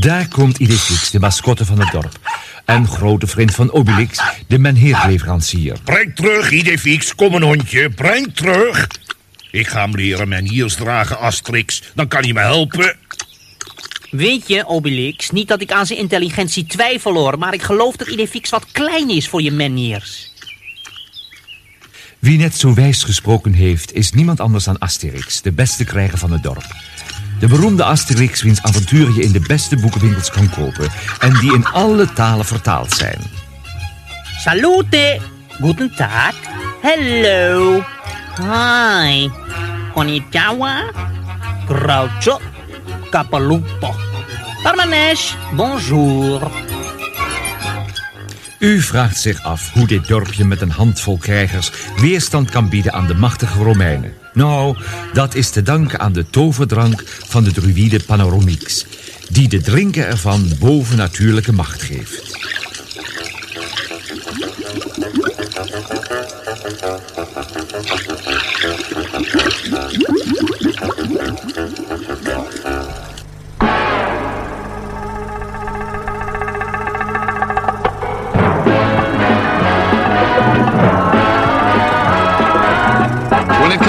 Daar komt Idefix, de mascotte van het dorp. En grote vriend van Obelix, de menheerleverancier. Breng terug, Idefix, kom een hondje. Breng terug. Ik ga hem leren menhiers dragen, Asterix. Dan kan hij me helpen. Weet je, Obelix, niet dat ik aan zijn intelligentie twijfel hoor... maar ik geloof dat Idefix wat klein is voor je meniers. Wie net zo wijs gesproken heeft, is niemand anders dan Asterix, de beste krijger van het dorp. De beroemde Asterix, wiens avonturen je in de beste boekenwinkels kan kopen... en die in alle talen vertaald zijn. Salute! Guten Tag! Hello! Hi! Konnichiwa! Groucho! Capalupo! Parmanesh! Bonjour! U vraagt zich af hoe dit dorpje met een handvol krijgers weerstand kan bieden aan de machtige Romeinen. Nou, dat is te danken aan de toverdrank van de druïde Panoromix, die de drinken ervan bovennatuurlijke macht geeft.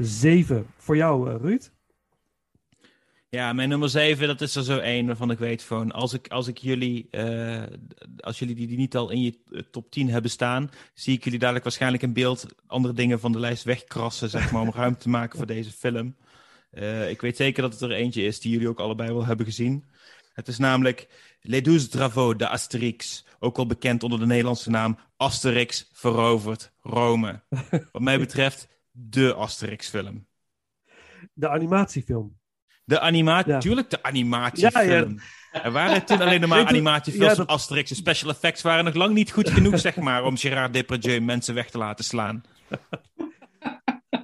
7 voor jou, eh, Ruud. Ja, mijn nummer 7, dat is er zo één waarvan ik weet van... Als ik, als ik jullie, eh, als jullie die, die niet al in je eh, top 10 hebben staan... zie ik jullie dadelijk waarschijnlijk in beeld andere dingen van de lijst wegkrassen... zeg maar, om ruimte te maken voor deze film. Ik weet zeker dat het er eentje is die jullie ook allebei wel hebben gezien. Het is namelijk Les Douze Travaux de Asterix. Ook wel bekend onder de Nederlandse naam Asterix verovert Rome. Wat mij betreft, de Asterix-film. De animatiefilm. De animatie, Ja. tuurlijk de animatiefilm. Er waren toen alleen nog maar animatiefilms ja, dat- Asterix. De special effects waren nog lang niet goed genoeg, zeg maar, om Gerard Depardieu mensen weg te laten slaan.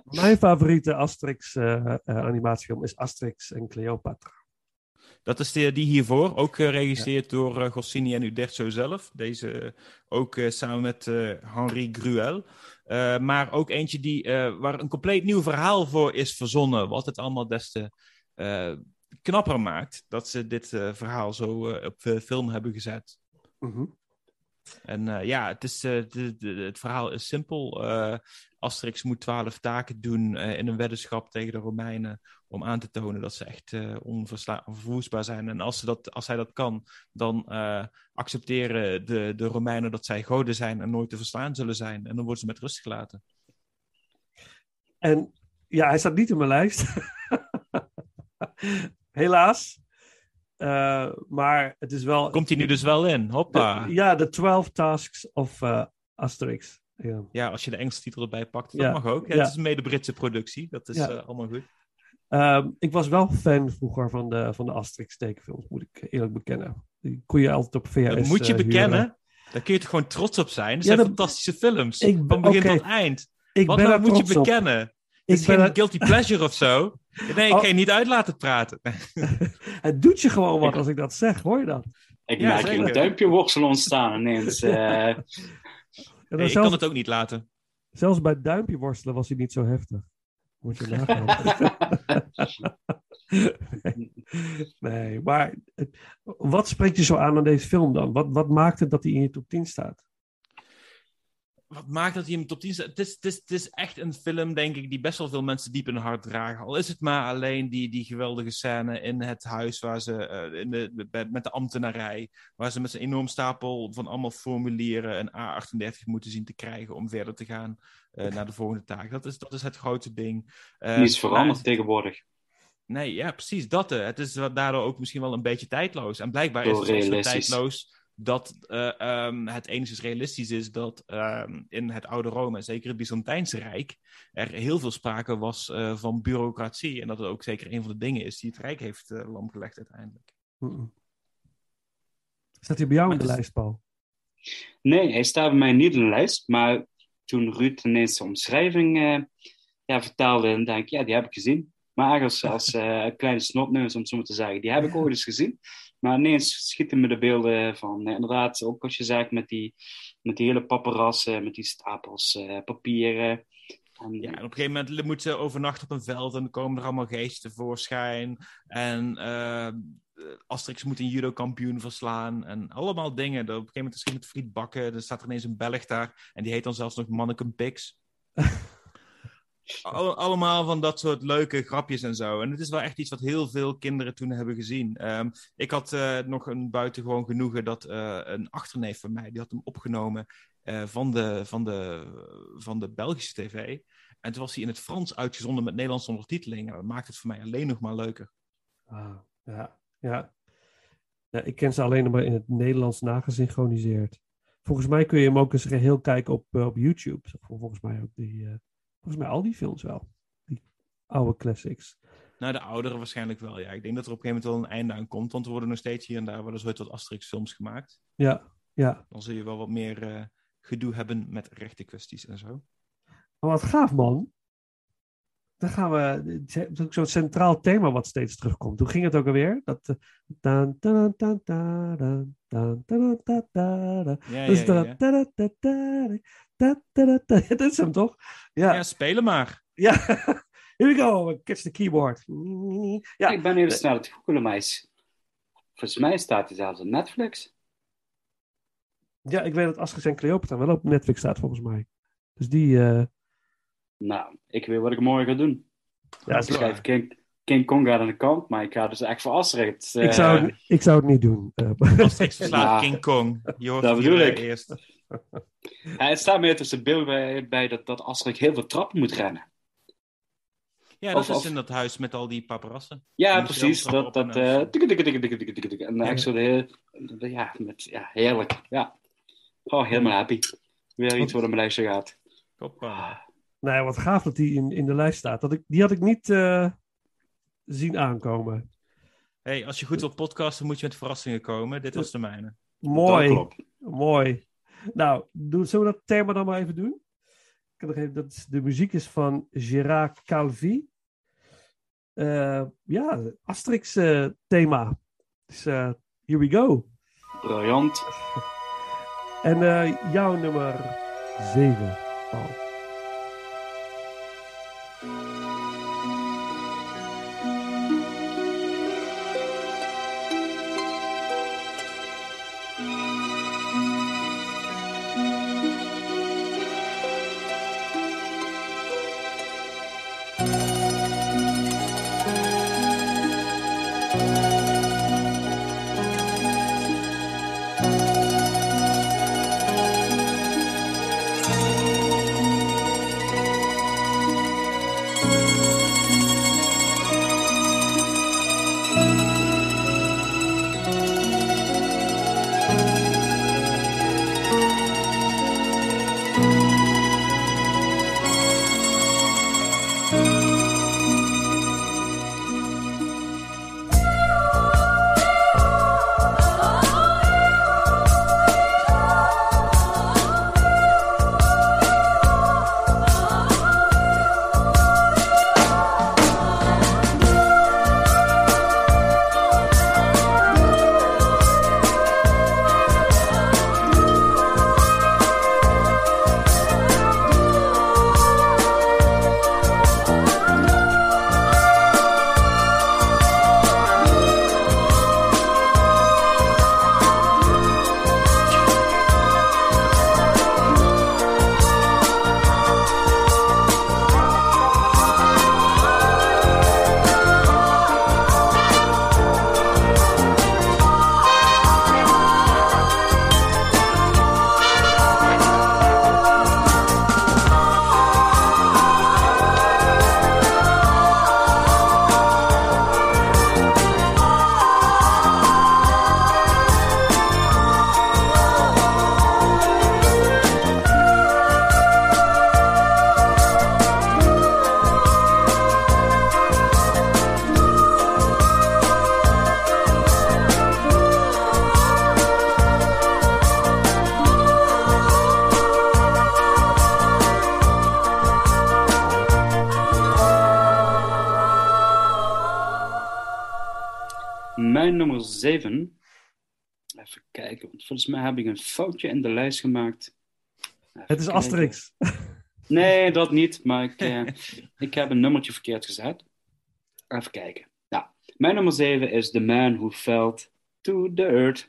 Mijn favoriete Asterix eh, eh, animatiefilm is Asterix en Cleopatra. Dat is de, die hiervoor, ook geregisseerd door eh, Goscinny en Uderzo zelf. Deze eh, ook eh, samen met eh, Henri Gruel. Eh, maar ook eentje die, eh, waar een compleet nieuw verhaal voor is verzonnen. Wat het allemaal des te eh, knapper maakt dat ze dit verhaal zo op film hebben gezet. Mhm. En ja, het, is, het verhaal is simpel. Asterix moet twaalf taken doen eh, in een weddenschap tegen de Romeinen. Om aan te tonen dat ze echt eh onverwoestbaar zijn. En als, ze dat, als hij dat kan, dan eh, accepteren de, de Romeinen dat zij goden zijn en nooit te verslaan zullen zijn. En dan worden ze met rust gelaten. En ja, hij staat niet in mijn lijst. Helaas. Maar het is wel. Komt hij nu dus wel in? Hoppa. De- ja, de 12 Tasks of eh, Asterix. Ja. Ja, als je de Engelse titel erbij pakt, dat Ja, mag ook. Ja, ja. Het is een mede-Britse productie, dat is Ja. eh, allemaal goed. Ehm, ik was wel fan vroeger van de, van de Asterix tekenfilms, moet ik eerlijk bekennen. Die kon je altijd op VHS Dat moet je eh, bekennen. huren. Daar kun je toch gewoon trots op zijn. Dat Ja, zijn dat- fantastische films. Ik ben- van begin tot eind. Ik Wat ben nou moet je trots op. bekennen? Het Ik is ben geen er- guilty pleasure of zo. Nee, ik Oh. ga je niet uit laten praten. Het doet je gewoon wat als ik dat zeg, hoor je dat? Ik Ja, merk hier zeker. een duimpje worstel ontstaan ineens. eh. Ja, ik kan het ook niet laten. zelfs bij duimpje worstelen was hij niet zo heftig. Moet je nagaan. nee. nee, maar wat spreekt je zo aan aan deze film dan? Wat, wat maakt het dat hij in je top 10 staat? Wat maakt dat hij in de top 10 staat? Het is, het, is, het is echt een film, denk ik, die best wel veel mensen diep in hun hart dragen. Al is het maar alleen die, die geweldige scène in het huis waar ze, eh, in de, met de ambtenarij, waar ze met zijn enorm stapel van allemaal formulieren een A38 moeten zien te krijgen om verder te gaan eh, naar de volgende taak. Dat is, dat is het grote ding. Eh, Niets veranderd tegenwoordig. Nee, ja, precies dat. Het is wat daardoor ook misschien wel een beetje tijdloos. En blijkbaar is het tijdloos dat eh, ehm, het enigszins realistisch is dat ehm, in het oude Rome, en zeker het Byzantijnse Rijk, er heel veel sprake was eh, van bureaucratie. En dat het ook zeker een van de dingen is die het Rijk heeft uh, lamgelegd uiteindelijk. Mm-mm. Staat hij bij jou Maar in de is- lijst, Paul? Nee, hij staat bij mij niet in de lijst. Maar toen Ruud ineens de omschrijving eh, ja, vertaalde, dan denk ik, ja, die heb ik gezien. Maar als, als eh, kleine snotneus, om het zo maar te zeggen, die heb ik ooit eens gezien. Maar ineens schieten me de beelden van, eh, inderdaad, ook als je zegt, met die, met die hele paparazzen, met die stapels eh, papieren. En, Ja, en op een gegeven moment moet ze overnachten op een veld en dan komen er allemaal geesten tevoorschijn. En eh, Asterix moet een judo-kampioen verslaan. En allemaal dingen. Dat op een gegeven moment is er met friet bakken. Er staat er ineens een Belg daar. En die heet dan zelfs nog Manneken Pix. Al- allemaal van dat soort leuke grapjes en zo. En het is wel echt iets wat heel veel kinderen toen hebben gezien. Ehm, ik had eh, nog een buitengewoon genoegen dat eh, een achterneef van mij, die had hem opgenomen eh, van, de, van, de, van de Belgische tv. En toen was hij in het Frans uitgezonden met Nederlandse ondertiteling. En dat maakt het voor mij alleen nog maar leuker. Ah, ja, ja. Ik ken ze alleen nog maar in het Nederlands nagesynchroniseerd. Volgens mij kun je hem ook eens geheel kijken op, op YouTube. Volgens mij ook die, Volgens mij al die films wel. Die oude classics. Nou, de oudere waarschijnlijk wel, ja. Ik denk dat er op een gegeven moment wel een einde aan komt. Want er worden nog steeds hier en daar wel eens ooit wat Asterix-films gemaakt. Ja, ja. Dan zul je wel wat meer gedoe hebben met rechte kwesties en zo. Maar wat gaaf, man. Dan gaan we... Het is ook zo'n centraal thema wat steeds terugkomt. Hoe ging het ook alweer? Dat da- da- da- Dat is hem toch? Ja. Ja, spelen maar. Ja. Here we go. Catch the keyboard. Ja. Ik ben even snel het googelen, maar is- volgens mij staat hij zelfs op Netflix. Ja, ik weet dat Asterix en Cleopatra wel op Netflix staat volgens mij. Dus die, eh, Nou, ik weet wat ik morgen ga doen. Ja, ik schrijf King, King Kong gaat aan de kant, maar ik ga dus echt voor Asterix. ik, zou, het- ik zou het niet doen. Eh, Asterix verslaat Ja. King Kong. Je hoort Dat bedoel ik. eh, eerst. Ja, het staat meer tussen beeld bij, bij dat, dat Asterix heel veel trappen moet rennen. Ja, dat Of- is of- in dat huis met al die paparassen. Ja, precies. Dat, dat, op en eh, tikke, tikke, tikke, tikke, tikke, tikke, tikke. En echt zo de heel, ja, met, ja, heerlijk. Ja. Oh, helemaal happy. Weer iets wat op mijn lijstje gaat. Hoppa. nou ja, wat gaaf dat die in, in de lijst staat. Dat ik, die had ik niet eh, zien aankomen. Hey, als je goed wil podcasten, moet je met verrassingen komen. Dit was de mijne. Mooi. Dat klopt. Mooi. Nou, doen, zullen we dat thema dan maar even doen? Ik kan nog even, dat is, de muziek is van Gérard Calvi. Eh, ja, Asterix eh, thema. Dus eh, here we go. Briljant. En jouw nummer 7, Paul. 7. Even kijken, want volgens mij heb ik een foutje in de lijst gemaakt. Even Het is kijken. Asterix. Nee, dat niet, maar ik, eh, ik heb een nummertje verkeerd gezet. Even kijken. Nou, mijn nummer 7 is The Man Who Fell to the Earth.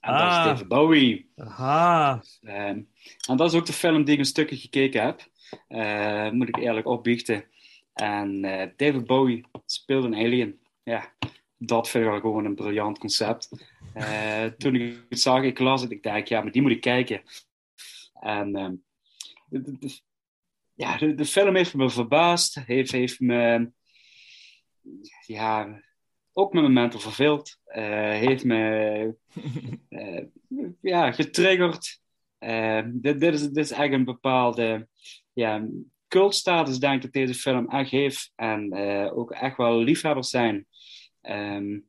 En dat is Ah. David Bowie. Aha. Ehm, en dat is ook de film die ik een stukje gekeken heb. Eh, moet ik eerlijk opbiechten. En eh, David Bowie speelde een alien. Ja, dat vind ik wel gewoon een briljant concept. Eh, toen ik het zag, ik las het, ik dacht, ja, maar die moet ik kijken. En ehm, de, ja, de, de film heeft me verbaasd. Heeft, heeft me ja, ook met momenten verveeld. Eh, heeft me eh, ja, getriggerd. Dit, dit, is, dit is echt een bepaalde ja, cultstatus, denk ik, dat deze film echt heeft. En ook echt wel liefhebbers zijn. Ehm,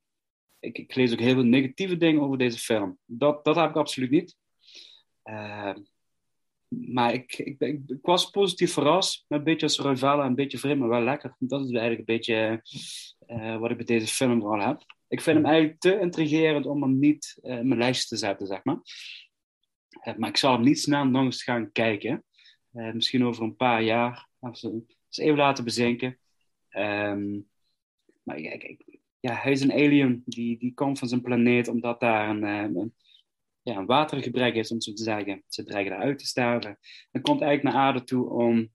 ik, ik lees ook heel veel negatieve dingen over deze film. Dat, dat heb ik absoluut niet. Eh, maar ik, ik, ik, ik was positief verrast. Met een beetje survival en een beetje vreemd, maar wel lekker. Dat is eigenlijk een beetje eh, wat ik met deze film vooral heb. Ik vind hem eigenlijk te intrigerend om hem niet eh, in mijn lijstje te zetten, zeg maar. Eh, maar ik zal hem niet snel nog eens gaan kijken. Eh, misschien over een paar jaar. Even, eens even laten bezinken. Ehm, maar ik- ik- ja, hij is een alien. Die, die komt van zijn planeet omdat daar een, eh, een, ja, een watergebrek is, om zo te zeggen. Ze dreigen eruit te sterven. Hij komt eigenlijk naar aarde toe om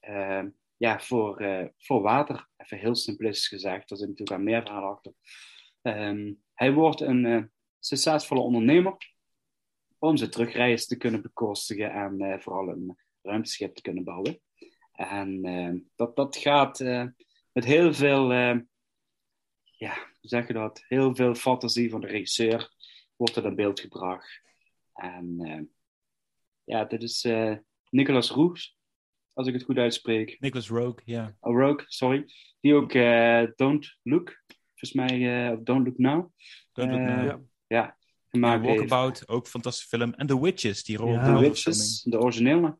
eh, ja, voor, eh, voor water. Even heel simplistisch gezegd. Er zit natuurlijk aan meer verhaal achter. Ehm, hij wordt een eh, succesvolle ondernemer om zijn terugreis te kunnen bekostigen en eh, vooral een ruimteschip te kunnen bouwen. En dat, dat gaat met heel veel, ja, hoe zeg je dat? Heel veel fantasie van de regisseur wordt het in beeld gebracht. En eh, ja, dit is eh, Nicolas Roes, als ik het goed uitspreek. Nicholas Rogue, ja. Oh, Rogue, sorry. Die ook eh, Don't Look, volgens mij, eh, Don't Look Now. Don't Look Now. ja. Ja, heeft. Walkabout, ook een fantastische film. En The Witches, die rol Ja. The de Witches, de originele.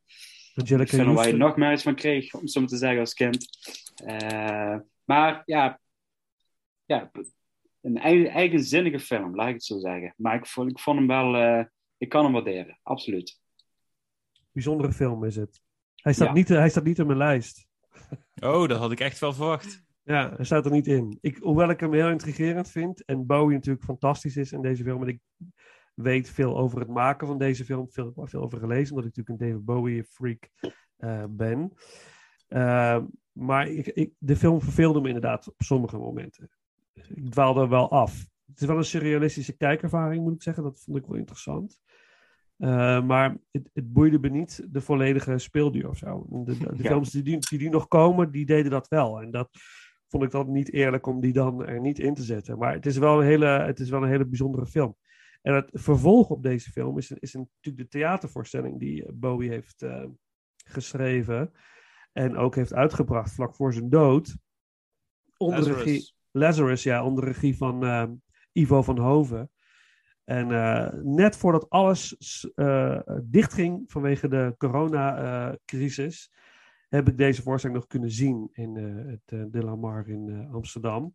Angelica film waar je nog meer iets van kreeg, om zo maar te zeggen als kind. Eh, maar ja, ja, een eigen, eigenzinnige film, laat ik het zo zeggen. Maar ik vond, ik vond hem wel, eh, ik kan hem waarderen, absoluut. Bijzondere film is het. Hij staat, Ja. niet, hij staat niet op mijn lijst. Oh, dat had ik echt wel verwacht. Ja, hij staat er niet in. Ik, hoewel ik hem heel intrigerend vind. En Bowie natuurlijk fantastisch is in deze film. En ik weet veel over het maken van deze film. Veel, veel over gelezen. Omdat ik natuurlijk een David Bowie freak eh, ben. Eh, maar ik, ik, de film verveelde me inderdaad op sommige momenten. Ik dwaalde wel af. Het is wel een surrealistische kijkervaring, moet ik zeggen. Dat vond ik wel interessant. Eh, maar het, het boeide me niet de volledige speelduur of zo. De, de, de Ja. films die, die, die nog komen, die deden dat wel. En dat vond ik dan niet eerlijk om die dan er niet in te zetten. Maar het is wel een hele, het is wel een hele bijzondere film. En het vervolg op deze film is, is een, natuurlijk de theatervoorstelling die eh, Bowie heeft eh, geschreven. En ook heeft uitgebracht vlak voor zijn dood. Onder Lazarus. regie, Lazarus, ja, onder regie van eh, Ivo van Hoven. En eh, net voordat alles eh, dichtging vanwege de coronacrisis, heb ik deze voorstelling nog kunnen zien in het De La Mar in Amsterdam.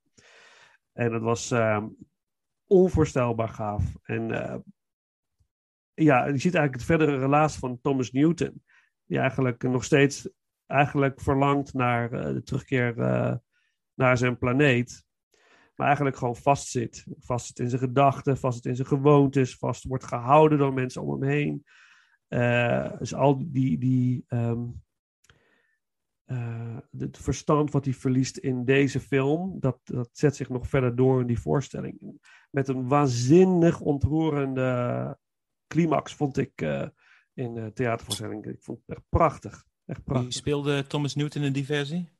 En dat was onvoorstelbaar gaaf. En ja, je ziet eigenlijk het verdere relaas van Thomas Newton, die eigenlijk nog steeds eigenlijk verlangt naar de terugkeer naar zijn planeet. Maar eigenlijk gewoon vastzit. Vastzit in zijn gedachten, vastzit in zijn gewoontes, vast wordt gehouden door mensen om hem heen. Eh, dus al die, die ehm, eh, het verstand wat hij verliest in deze film, dat, dat zet zich nog verder door in die voorstelling. Met een waanzinnig ontroerende climax, vond ik eh, in de theatervoorstelling. Ik vond het echt prachtig. Echt Wie prachtig. speelde Thomas Newton in die versie?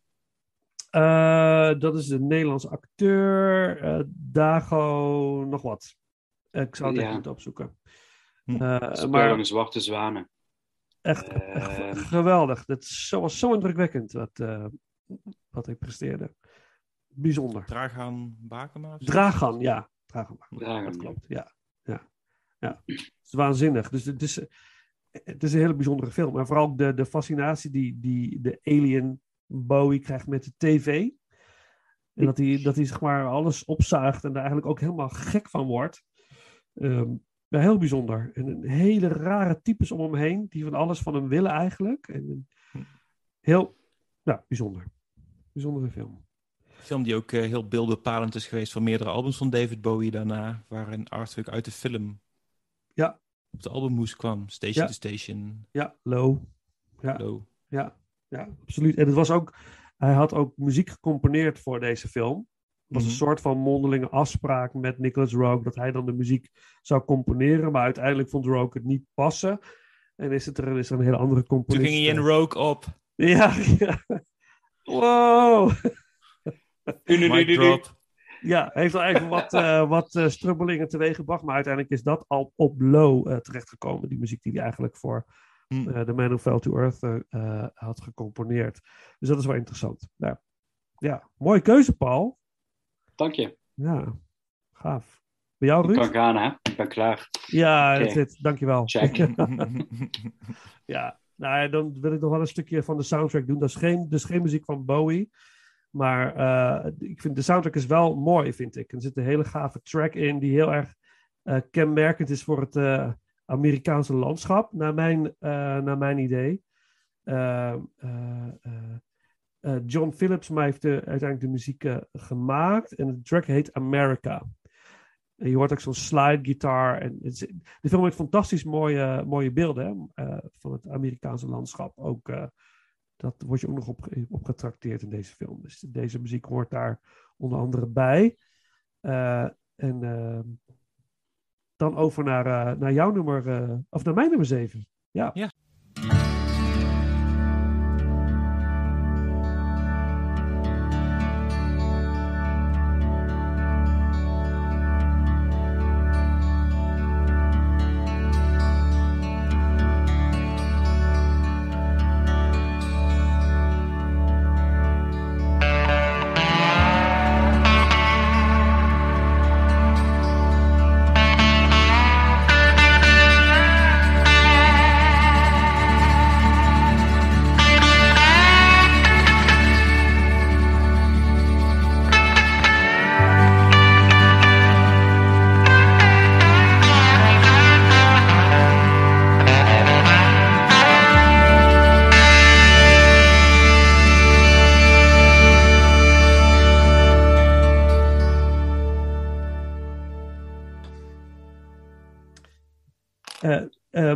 Eh, dat is de Nederlandse acteur, eh, Dago, nog wat. Ik zou het Ja. even moeten opzoeken. Speelde maar een zwarte zwanen. echt, Eh, echt geweldig. Zo- was zo indrukwekkend wat, eh, wat hij presteerde. Bijzonder. Dragan Bakema? Dragan, ja. Dragan, Dragan, dat ja. klopt. Ja, ja, ja. Het is waanzinnig. Dus het is, het is een hele bijzondere film. En vooral de, de fascinatie die, die de alien Bowie krijgt met de tv. En dat hij, dat hij zeg maar alles opzuigt en daar eigenlijk ook helemaal gek van wordt. Ja, heel bijzonder. En een hele rare types om hem heen, die van alles van hem willen eigenlijk. En een heel, ja, bijzonder. Bijzondere film. Een film die ook eh, heel beeldbepalend is geweest voor meerdere albums van David Bowie daarna. Waarin artwork uit de film Ja. op de albumhoes kwam. Station Ja. to Station, Ja, low. Ja. Low. Ja, ja, absoluut. En het was ook, hij had ook muziek gecomponeerd voor deze film. Het was Mhm. een soort van mondelinge afspraak met Nicholas Rogue dat hij dan de muziek zou componeren. Maar uiteindelijk vond Rogue het niet passen. En is, het er, is er een hele andere Toen componist. ging hij in Rogue op. Ja, ja. Wow. Drop. Ja, heeft wel even wat, eh wat eh, strubbelingen teweeggebracht. Maar uiteindelijk is dat al op low eh, terechtgekomen. Die muziek die hij eigenlijk voor Hm. eh The Man Who Fell to Earth eh, eh, had gecomponeerd. Dus dat is wel interessant. Ja, ja mooie keuze, Paul. Dank je. Ja, gaaf. Bij jou, Ik Ruud? kan gaan, hè? Ik ben klaar. Ja, dat zit. Dankjewel. Check. Ja, nou ja, dan wil ik nog wel een stukje van de soundtrack doen. Dat is geen, dus geen muziek van Bowie. Maar eh, ik vind de soundtrack is wel mooi, vind ik. Er zit een hele gave track in die heel erg eh, kenmerkend is voor het eh, Amerikaanse landschap, naar mijn, eh, naar mijn idee. Eh, eh, John Phillips maar heeft de, uiteindelijk de muziek gemaakt en de track heet America. Je hoort ook zo'n slide guitar. En is- de film heeft fantastisch mooie, mooie beelden van het Amerikaanse landschap. Ook dat word je ook nog op, op getrakteerd in deze film. Dus deze muziek hoort daar onder andere bij. En ehm, dan over naar, eh, naar jouw nummer, eh, of naar mijn nummer 7. Ja. Ja.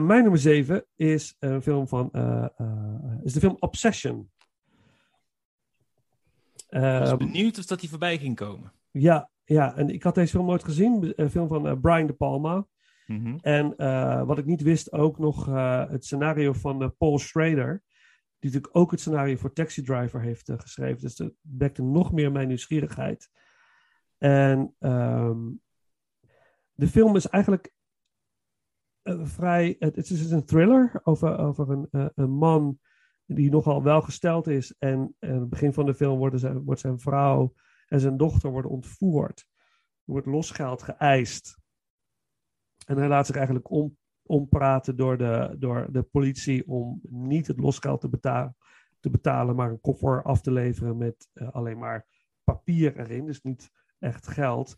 Mijn nummer 7 is een film van, eh, eh, is de film Obsession. Ik was Ehm, benieuwd of dat die voorbij ging komen. ja, ja, en ik had deze film nooit gezien. Een film van eh, Brian De Palma. Mhm. En eh, wat ik niet wist, ook nog eh, het scenario van eh, Paul Schrader. Die natuurlijk ook het scenario voor Taxi Driver heeft eh, geschreven. Dus dat wekte nog meer mijn nieuwsgierigheid. En ehm, de film is eigenlijk eh, vrij. Het, het is een thriller over, over een, eh, een man die nogal welgesteld is. En eh, aan het begin van de film worden zijn, wordt zijn vrouw en zijn dochter worden ontvoerd. Er wordt losgeld geëist. En hij laat zich eigenlijk om, ompraten door de, door de politie om niet het losgeld te, beta te betalen, maar een koffer af te leveren met eh, alleen maar papier erin, dus niet echt geld.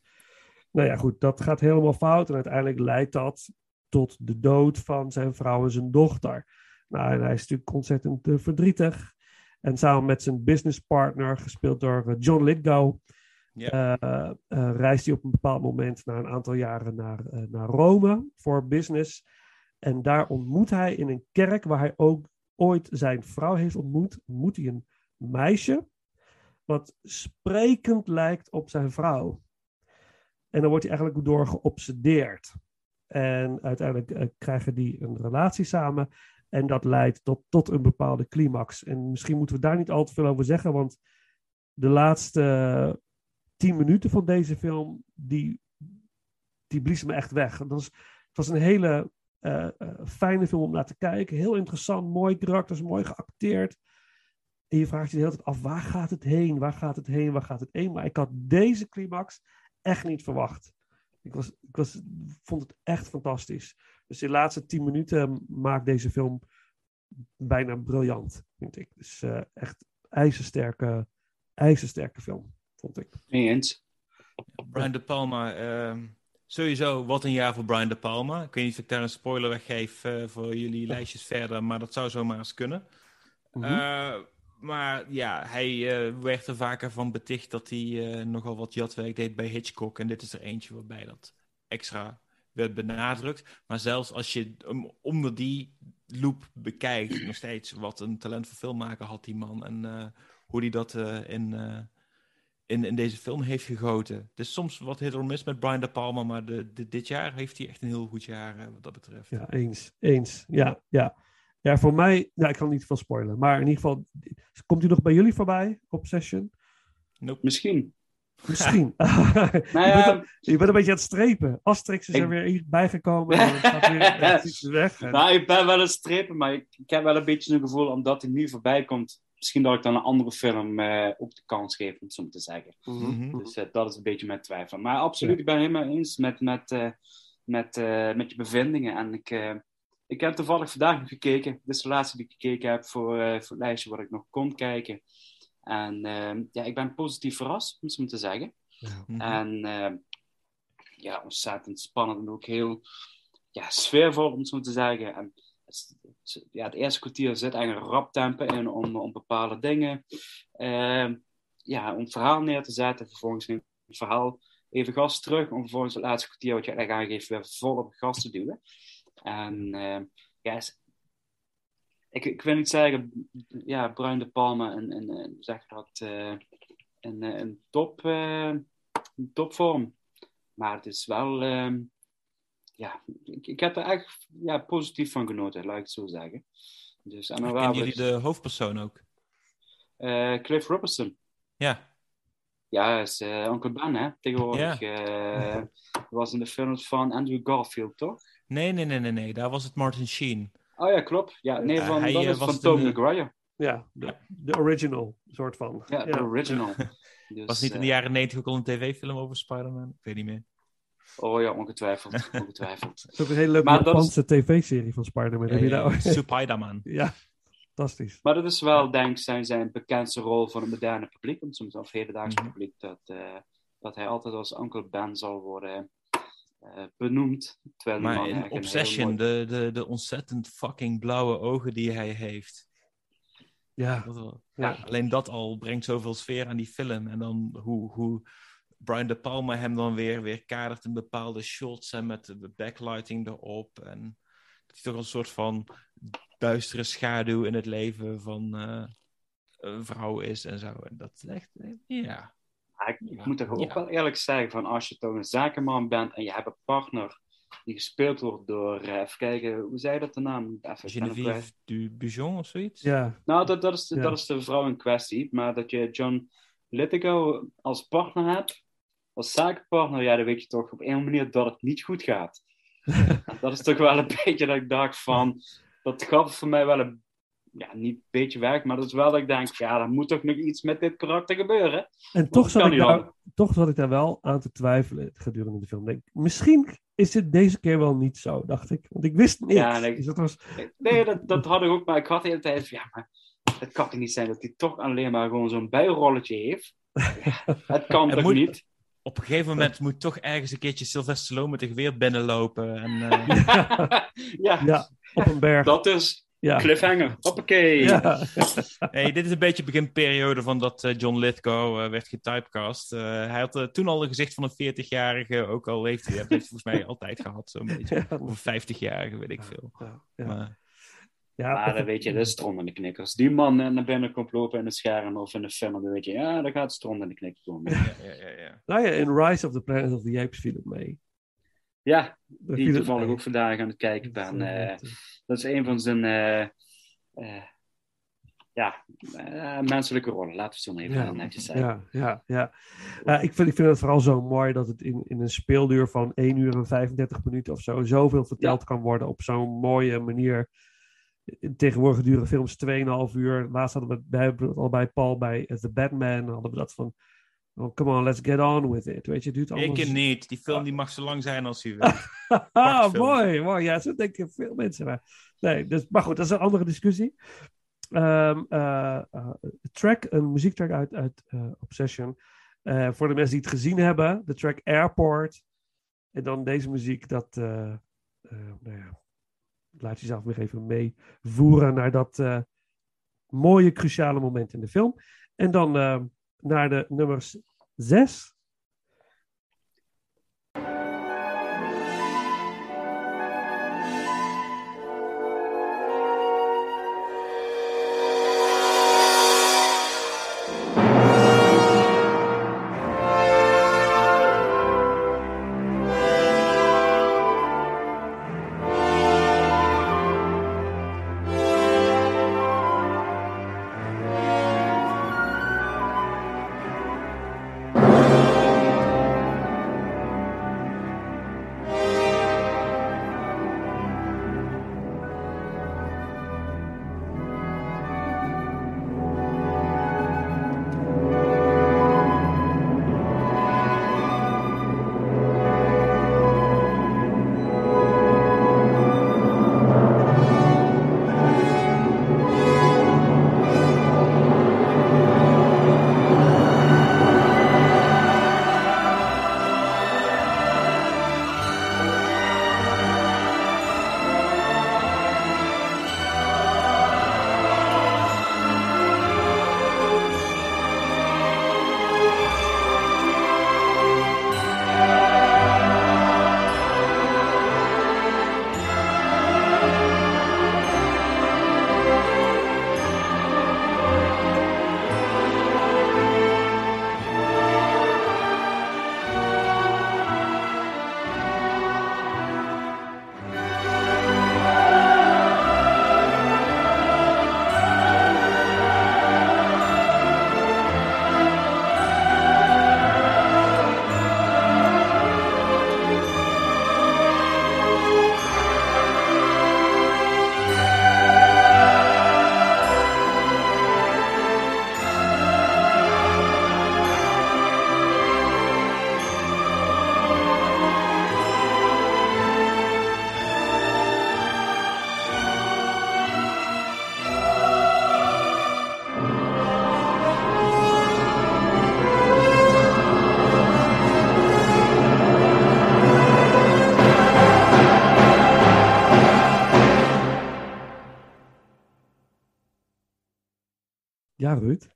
Nou ja, goed, dat gaat helemaal fout en uiteindelijk leidt dat tot de dood van zijn vrouw en zijn dochter. Nou, en hij is natuurlijk ontzettend eh, verdrietig. En samen met zijn businesspartner, gespeeld door eh, John Lithgow, eh, reist hij op een bepaald moment na een aantal jaren naar, naar Rome voor business. En daar ontmoet hij in een kerk waar hij ook ooit zijn vrouw heeft ontmoet, ontmoet hij een meisje wat sprekend lijkt op zijn vrouw. En dan wordt hij eigenlijk door geobsedeerd. En uiteindelijk eh, krijgen die een relatie samen. En dat leidt tot, tot een bepaalde climax. En misschien moeten we daar niet al te veel over zeggen, want de laatste tien minuten van deze film, die, die blies me echt weg. Dat was, het was een hele eh, eh, fijne film om naar te kijken. Heel interessant, mooi karakters, mooi geacteerd. En je vraagt je de hele tijd af, waar gaat het heen? Waar gaat het heen? Waar gaat het heen? Maar ik had deze climax echt niet verwacht. Ik, was, ik was, vond het echt fantastisch. Dus de laatste tien minuten maakt deze film bijna briljant, vind ik. Dus eh, echt ijzersterke, ijzersterke film, vond ik. Eens. Brian De Palma, ehm, sowieso wat een jaar voor Brian De Palma. Ik weet niet of ik daar een spoiler weggeef eh, voor jullie lijstjes verder, maar dat zou zomaar eens kunnen. Mhm. Eh, maar ja, hij eh, werd er vaker van beticht dat hij eh, nogal wat jatwerk deed bij Hitchcock. En dit is er eentje waarbij dat extra werd benadrukt. Maar zelfs als je hem onder die loop bekijkt, nog steeds wat een talent voor filmmaker had die man. En eh, hoe hij dat in, in, in deze film heeft gegoten. Het is soms wat hit or miss met Brian De Palma, maar de, dit jaar heeft hij echt een heel goed jaar wat dat betreft. Ja, eens. Eens. Ja, ja. Ja, voor mij, ja, ik kan niet veel spoilen. Maar in ieder geval, komt u nog bij jullie voorbij, Obsession? Nope. Misschien. Misschien. Nou je, bent, ja, een- je bent een beetje aan het strepen. Asterix is Ik- er weer bijgekomen. En het gaat weer het is weg. En- nou, ik ben wel een strepen, maar ik, ik heb wel een beetje een gevoel, omdat hij nu voorbij komt, misschien dat ik dan een andere film eh, ook de kans geef, om het zo maar te zeggen. Mhm. Dus eh, dat is een beetje mijn twijfel. Maar absoluut, ik ben het helemaal eens met, met, eh, met, eh, met je bevindingen. En ik, eh, ik heb toevallig vandaag nog gekeken. Dit is de laatste die ik gekeken heb voor, eh, voor het lijstje wat ik nog kon kijken. En eh, ja, ik ben positief verrast, om het te zeggen. Mhm. En eh, ja, ontzettend spannend en ook heel ja, sfeervol, om het zo te zeggen. En ja, het eerste kwartier zit eigenlijk rap tempo in om, om bepaalde dingen eh, ja, om het verhaal neer te zetten. Vervolgens neemt het verhaal even gas terug om vervolgens het laatste kwartier wat je eigenlijk aangeeft weer vol op gas te duwen. En eh, ja, is- ik, ik wil niet zeggen, ja, Brian De Palma en, en, en zeg dat, eh een, eh, een top, eh, een topvorm. Maar het is wel, ehm, ja, ik, ik heb er echt ja, positief van genoten, laat ik het zo zeggen. Dus, en Kennen jullie de hoofdpersoon ook? eh, Cliff Robertson. Ja. Ja, is uh, Uncle Ben, hè, tegenwoordig. eh, was in de films van Andrew Garfield, toch? Nee, nee, nee, nee, nee. Daar was het Martin Sheen. Oh ja, klopt. Ja, nee, Ja, van, hij, dat eh, is van de- Tobey Maguire. Ja, de, de original soort van. Ja, de original. Dus, Was niet in de eh, jaren 90 ook al een tv-film over Spider-Man? Ik weet niet meer. Oh ja, ongetwijfeld. ongetwijfeld. Het is ook een hele leuke is- Japanse tv-serie van Spider-Man. Heb je daar ooit- Spider-Man. Ja, fantastisch. Maar dat is wel, denk ik, zijn, zijn bekendste rol van het moderne publiek, om soms of hedendaags Mhm. publiek, dat, eh, dat hij altijd als Uncle Ben zal worden eh, benoemd. Terwijl Maar in een Obsession, mooi- de, de, de ontzettend fucking blauwe ogen die hij heeft. Ja, Dat wel- Ja. Alleen dat al brengt zoveel sfeer aan die film. En dan hoe, hoe Brian De Palma hem dan weer, weer kadert in bepaalde shots en met de backlighting erop. En dat hij toch een soort van duistere schaduw in het leven van eh, een vrouw is en zo. En dat is echt, eh, ja. Ik, ik Ja. moet toch ook Ja. wel eerlijk zeggen, van als je toch een zakenman bent en je hebt een partner die gespeeld wordt door, eh, even kijken, hoe zei je dat de naam? Even. Geneviève du Bujon of zoiets? ja, Nou, dat, dat, is Ja. dat is de vrouw in kwestie. Maar dat je John Lithgow als partner hebt, als zakenpartner, ja, dan weet je toch op een manier dat het niet goed gaat. Dat is toch wel een beetje dat ik dacht van, dat gaf voor mij wel een, ja, niet een beetje werk, maar dat is wel dat ik denk, ja, er moet toch nog iets met dit karakter gebeuren. En toch zat, ik daar, toch zat ik daar wel aan te twijfelen gedurende de film. Denk, misschien is dit deze keer wel niet zo, dacht ik. Want ik wist niet. Ja, ik- Dus dat was, Nee, dat, dat had ik ook, maar ik had de hele tijd van, ja, maar het kan toch niet zijn dat hij toch alleen maar gewoon zo'n bijrolletje heeft. Ja, het kan Het toch moet- niet? Op een gegeven moment moet toch ergens een keertje Sylvester Stallone met een geweer binnenlopen. En, eh, ja, ja, op een berg. dat is ja. cliffhanger. Hoppakee. Ja. Hey, dit is een beetje de beginperiode van dat eh, John Lithgow eh, werd getypecast. Eh, hij had toen al een gezicht van een 40-jarige, ook al heeft hij dat heeft hij volgens mij altijd gehad, zo'n beetje. Ja. Of een 50-jarige, weet ik veel. Ja, ja. Maar, Ja, Maar dan weet je, dat is de knikker. Als die man eh, naar binnen komt lopen in een scherm of in een film, dan weet je, ja, dan gaat in de knikker komen. ja, ja, ja, ja. Nou ja, in Rise of the Planet of the Apes viel het mee. Ja, Daar die het toevallig ook vandaag aan het kijken ben. Dat, Eh, eh, dat is een van zijn eh, eh, ja, menselijke rollen, laten we het zo maar even Ja, netjes zeggen. Ja, ja, ja. Eh, ik, vind, ik vind het vooral zo mooi dat het in, in een speelduur van 1 uur en 35 minuten of zo zoveel verteld kan worden op zo'n mooie manier. Tegenwoordig duren films 2,5 uur. Laatst hadden we, het al bij Paul bij eh, The Batman, hadden we dat van, oh, come on, let's get on with it. Weet je, het duurt allemaal... Ik niet. Die film die mag zo lang zijn als hij wil. ah, mooi, mooi. Ja, zo denken veel mensen. Maar, nee, dus, maar goed, dat is een andere discussie. Ehm, eh, eh, track, een muziektrack uit, uit Obsession. Voor de mensen die het gezien hebben, de track Airport. En dan deze muziek, dat nou ja, laat jezelf weer even meevoeren naar dat eh, mooie, cruciale moment in de film. En dan eh, naar de nummers 6. Ja, Ruud.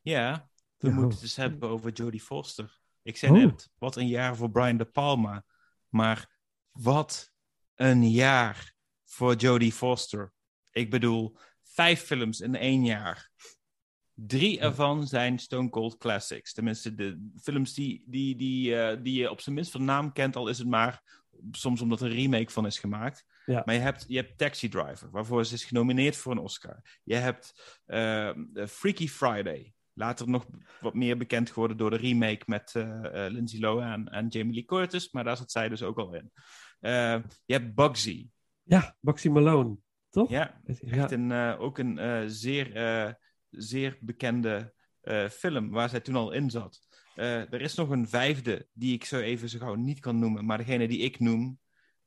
Ja, we Ja. moeten het eens hebben over Jodie Foster. Ik zei Oh. net, wat een jaar voor Brian De Palma. Maar wat een jaar voor Jodie Foster. Ik bedoel, vijf films in één jaar. Drie ervan zijn Stone Cold Classics. Tenminste, de films die, die, die, eh, die je op zijn minst van naam kent, al is het maar soms omdat er een remake van is gemaakt. Ja. Maar je hebt, je hebt Taxi Driver, waarvoor ze is genomineerd voor een Oscar. Je hebt eh, Freaky Friday. Later nog wat meer bekend geworden door de remake met eh, eh, Lindsay Lohan en Jamie Lee Curtis. Maar daar zat zij dus ook al in. Eh, je hebt Bugsy. Ja, Baxi Malone. Toch? Ja, echt een, ook een zeer, zeer bekende film waar zij toen al in zat. Er is nog een vijfde die ik zo even zo gauw niet kan noemen. Maar degene die ik noem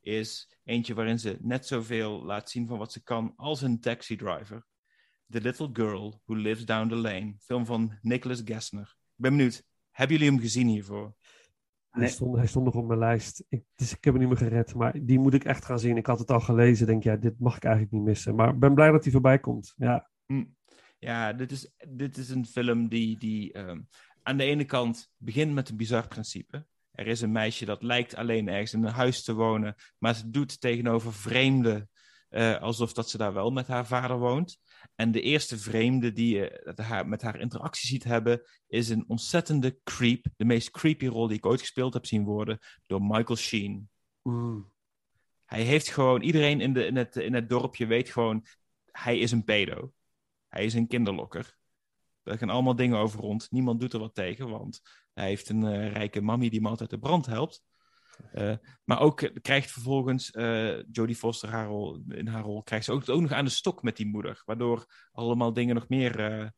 is eentje waarin ze net zoveel laat zien van wat ze kan als een taxi driver. The Little Girl Who Lives Down the Lane. Film van Nicholas Gessner. Ik ben benieuwd. Hebben jullie hem gezien hiervoor? Hij, stond, hij stond nog op mijn lijst. Ik, dus ik heb hem niet meer gered. Maar die moet ik echt gaan zien. Ik had het al gelezen. Denk, ja, dit mag ik eigenlijk niet missen. Maar ik ben blij dat hij voorbij komt. Ja, Hm. Ja, dit is, dit is een film die, die ehm, aan de ene kant begint met een bizar principe. Er is een meisje dat lijkt alleen ergens in een huis te wonen, maar ze doet tegenover vreemden eh, alsof dat ze daar wel met haar vader woont. En de eerste vreemde die je dat haar, met haar interactie ziet hebben, is een ontzettende creep. De meest creepy rol die ik ooit gespeeld heb zien worden door Michael Sheen. Mm. Hij heeft gewoon, iedereen in, de, in, het, in het dorpje weet gewoon, hij is een pedo. Hij is een kinderlokker. Daar gaan allemaal dingen over rond. Niemand doet er wat tegen, want hij heeft een eh, rijke mammy die hem altijd de brand helpt. Eh, maar ook krijgt vervolgens eh, Jodie Foster haar rol, in haar rol, krijgt ze ook, nog aan de stok met die moeder. Waardoor allemaal dingen nog meer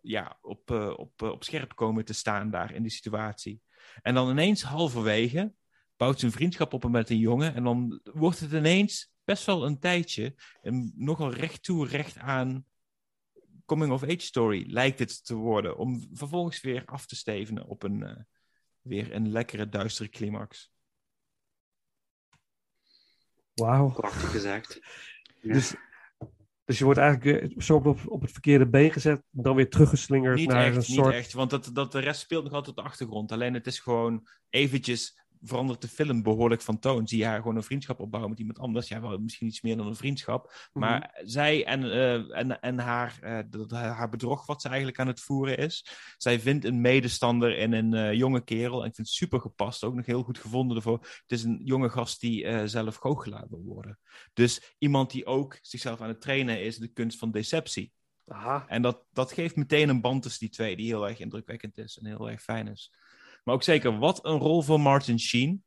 ja, op, op, op scherp komen te staan daar in die situatie. En dan ineens halverwege bouwt ze een vriendschap op met een jongen. En dan wordt het ineens best wel een tijdje nogal recht toe, recht aan coming-of-age story lijkt het te worden. Om vervolgens weer af te stevenen op een, eh, weer een lekkere, duistere climax. Wauw. Prachtig gezegd. Ja. Dus, dus je wordt eigenlijk weer zo op, op het verkeerde been gezet. Dan weer teruggeslingerd Niet naar echt, een niet soort... echt. Want dat, dat, de rest speelt nog altijd op de achtergrond. Alleen het is gewoon eventjes verandert de film behoorlijk van toon. Zie je haar gewoon een vriendschap opbouwen met iemand anders. Ja, wel misschien iets meer dan een vriendschap. Maar zij en, eh, en, en haar, dat- haar bedrog wat ze eigenlijk aan het voeren is. Zij vindt een medestander in een eh, jonge kerel. En ik vind het super gepast. Ook nog heel goed gevonden ervoor. Het is een jonge gast die zelf goochelaar wil worden. Dus iemand die ook zichzelf aan het trainen is. De kunst van deceptie. Aha. En dat, dat geeft meteen een band tussen die twee die heel erg indrukwekkend is en heel erg fijn is. Maar ook zeker, wat een rol voor Martin Sheen.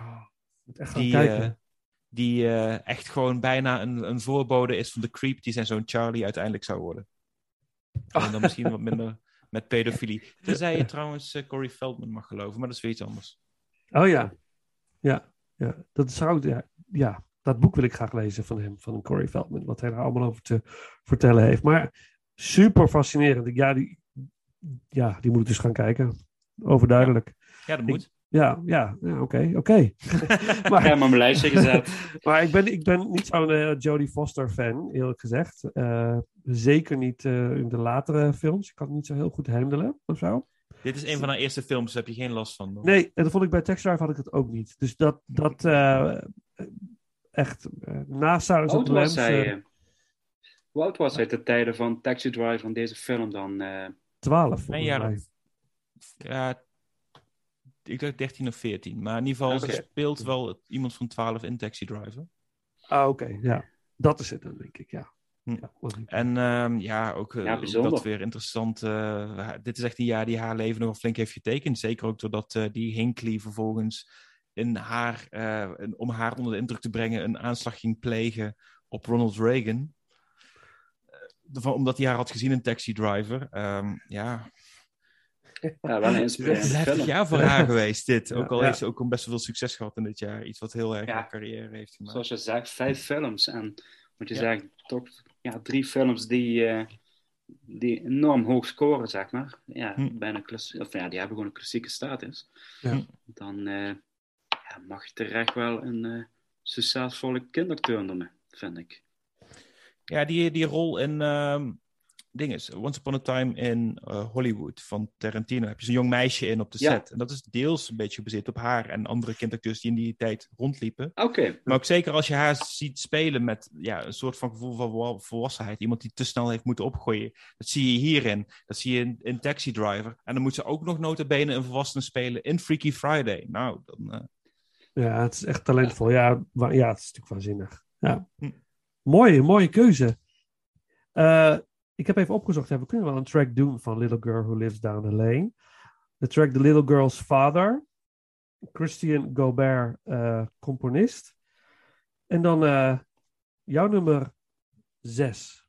Oh, moet echt gaan Die, kijken. eh, die eh, echt gewoon bijna een, een voorbode is van de creep die zijn zoon Charlie uiteindelijk zou worden. En dan misschien wat minder met pedofilie. Tenzij je trouwens eh, Corey Feldman mag geloven, maar dat is weer iets anders. Oh ja. Ja. ja. Dat zou... Ja, ja. Dat boek wil ik graag lezen van hem, van Corey Feldman. Wat hij er allemaal over te vertellen heeft. Maar super fascinerend. Ja, die, ja, die moet ik dus gaan kijken. Overduidelijk. Ja, dat moet. Ja, ja, ja oké, oké. Ik maar, heb hem op mijn lijstje gezet. maar ik ben, ik ben niet zo'n eh, Jodie Foster fan, eerlijk gezegd. Eh, zeker niet eh, in de latere films. Ik kan het niet zo heel goed handelen of zo. Dit is een van haar eerste films, daar heb je geen last van. hoor. Nee, en dat vond ik bij Taxi Drive had ik het ook niet. Dus dat, dat eh, echt, naast hij? eh, eh, Hoe oud was hij te tijden van Taxi Driver van deze film dan? eh? 12 Een jaar mij. of- Ja, ik dacht 13 of 14. Maar in ieder geval, Oké. ze speelt wel iemand van 12 in Taxi Driver. Ah, oké, ja. Dat is het dan, denk ik, ja. Hm. ja En ehm, ja, ook eh, Ja, dat weer interessant. eh, dit is echt een jaar die haar leven nogal flink heeft getekend. Zeker ook doordat eh, die Hinckley vervolgens in haar, eh, een- om haar onder de indruk te brengen, een aanslag ging plegen op Ronald Reagan. Eh, van- omdat hij haar had gezien in Taxi Driver. Ehm, ja, Ja, wel een inspirerende film. jaar voor haar geweest, dit. Ja, Ook al ja. heeft ze ook best wel veel succes gehad in dit jaar. Iets wat heel erg Ja. haar carrière heeft gemaakt. Zoals je zegt, vijf films. En moet je Ja. zeggen, toch ja, drie films die, eh, die enorm hoog scoren, zeg maar. Ja, Hm. bijna of ja, die hebben gewoon een klassieke status. Ja. Dan eh, ja, mag je terecht wel een eh, succesvolle kinderacteur noemen, vind ik. Ja, die, die rol in, ehm, ding is, Once Upon a Time in eh, Hollywood van Tarantino heb je zo'n jong meisje in op de Ja. set. En dat is deels een beetje gebaseerd op haar en andere kindacteurs die in die tijd rondliepen. Oké. Maar ook zeker als je haar ziet spelen met ja, een soort van gevoel van vol- volwassenheid. Iemand die te snel heeft moeten opgooien. Dat zie je hierin. Dat zie je in, in Taxi Driver. En dan moet ze ook nog nota bene een volwassene spelen in Freaky Friday. Nou, dan... eh, Ja, het is echt talentvol. Ja, ja het is natuurlijk waanzinnig. Ja. Hm. Mooie, mooie keuze. Eh, ik heb even opgezocht, we kunnen wel een track doen van Little Girl Who Lives Down the Lane. De track The Little Girl's Father. Christian Gobert, eh, componist. En dan uh, jouw nummer zes.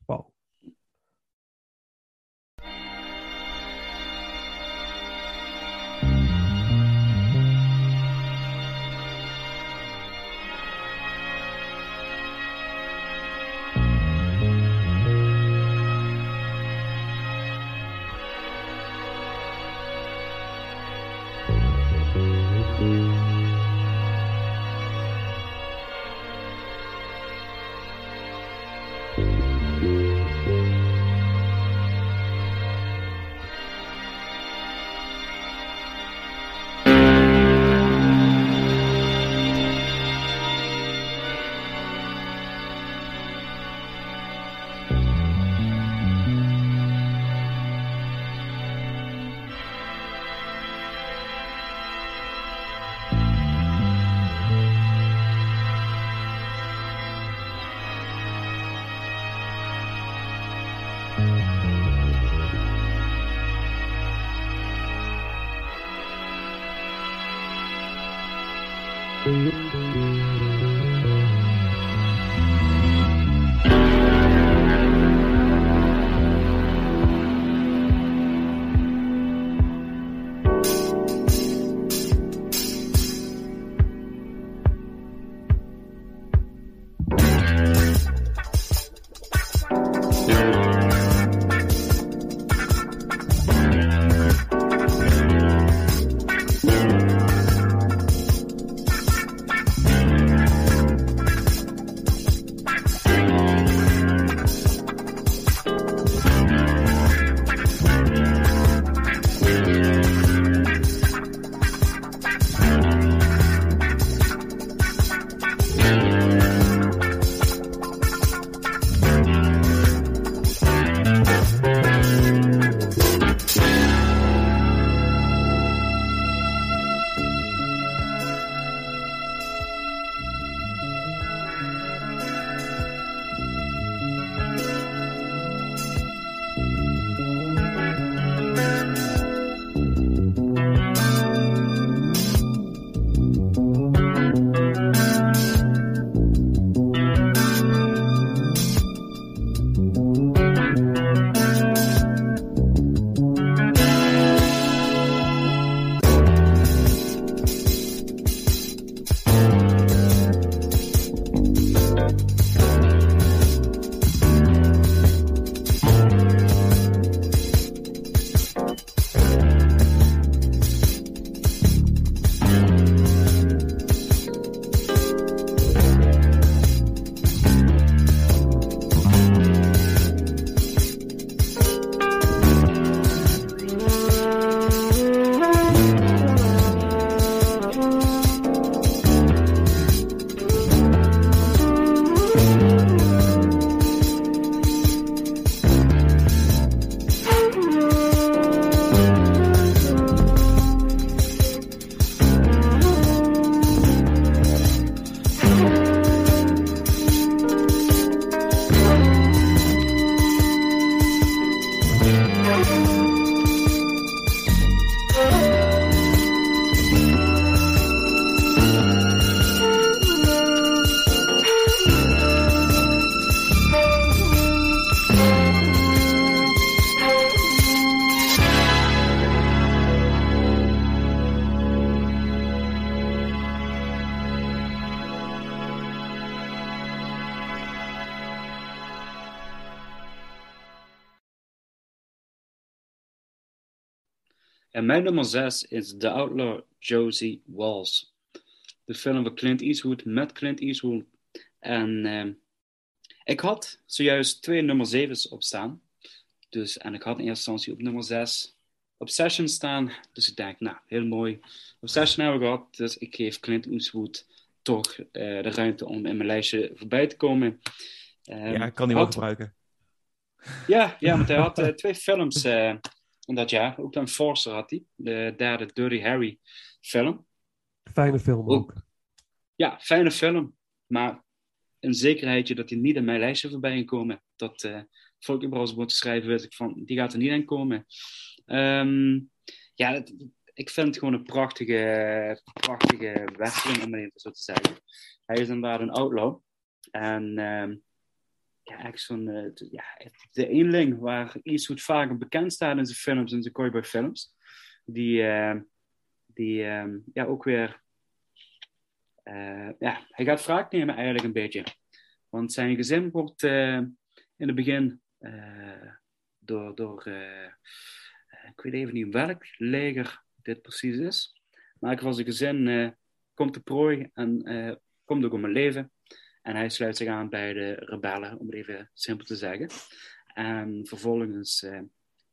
mijn nummer 6 is The Outlaw Josie Walls. De film van Clint Eastwood met Clint Eastwood. En ehm, ik had zojuist twee nummer 7's opstaan. Dus, en ik had in eerste instantie op nummer 6 Obsession staan. Dus ik denk, nou, heel mooi. Obsession hebben we gehad. Dus ik geef Clint Eastwood toch eh, de ruimte om in mijn lijstje voorbij te komen. Ehm, ja, ik kan die wel had- gebruiken. Ja, ja, want hij had eh, twee films eh, in dat jaar. Ook een Forcer had hij. De derde Dirty Harry film. Fijne film ook. Ja, fijne film. Maar een zekerheidje dat hij niet in mijn lijstje voorbij ging komen. Dat uh, voor ik überhaupt moet schrijven, wist ik van, die gaat er niet in komen. Ehm, ja, ik vind het gewoon een prachtige, prachtige western, om het even zo te zeggen. Hij is inderdaad een outlaw. En ehm, ja, echt zo'n, eh, ja, de eenling waar Eastwood vaak bekend staat in zijn films, in zijn cowboy films. Die, eh, die ehm, ja, ook weer eh, ja, hij gaat wraak nemen eigenlijk een beetje. Want zijn gezin wordt in het begin door, door ik weet even niet welk leger dit precies is. Maar ik was een gezin komt de prooi en komt ook om een leven. En hij sluit zich aan bij de rebellen, om het even simpel te zeggen. En vervolgens eh,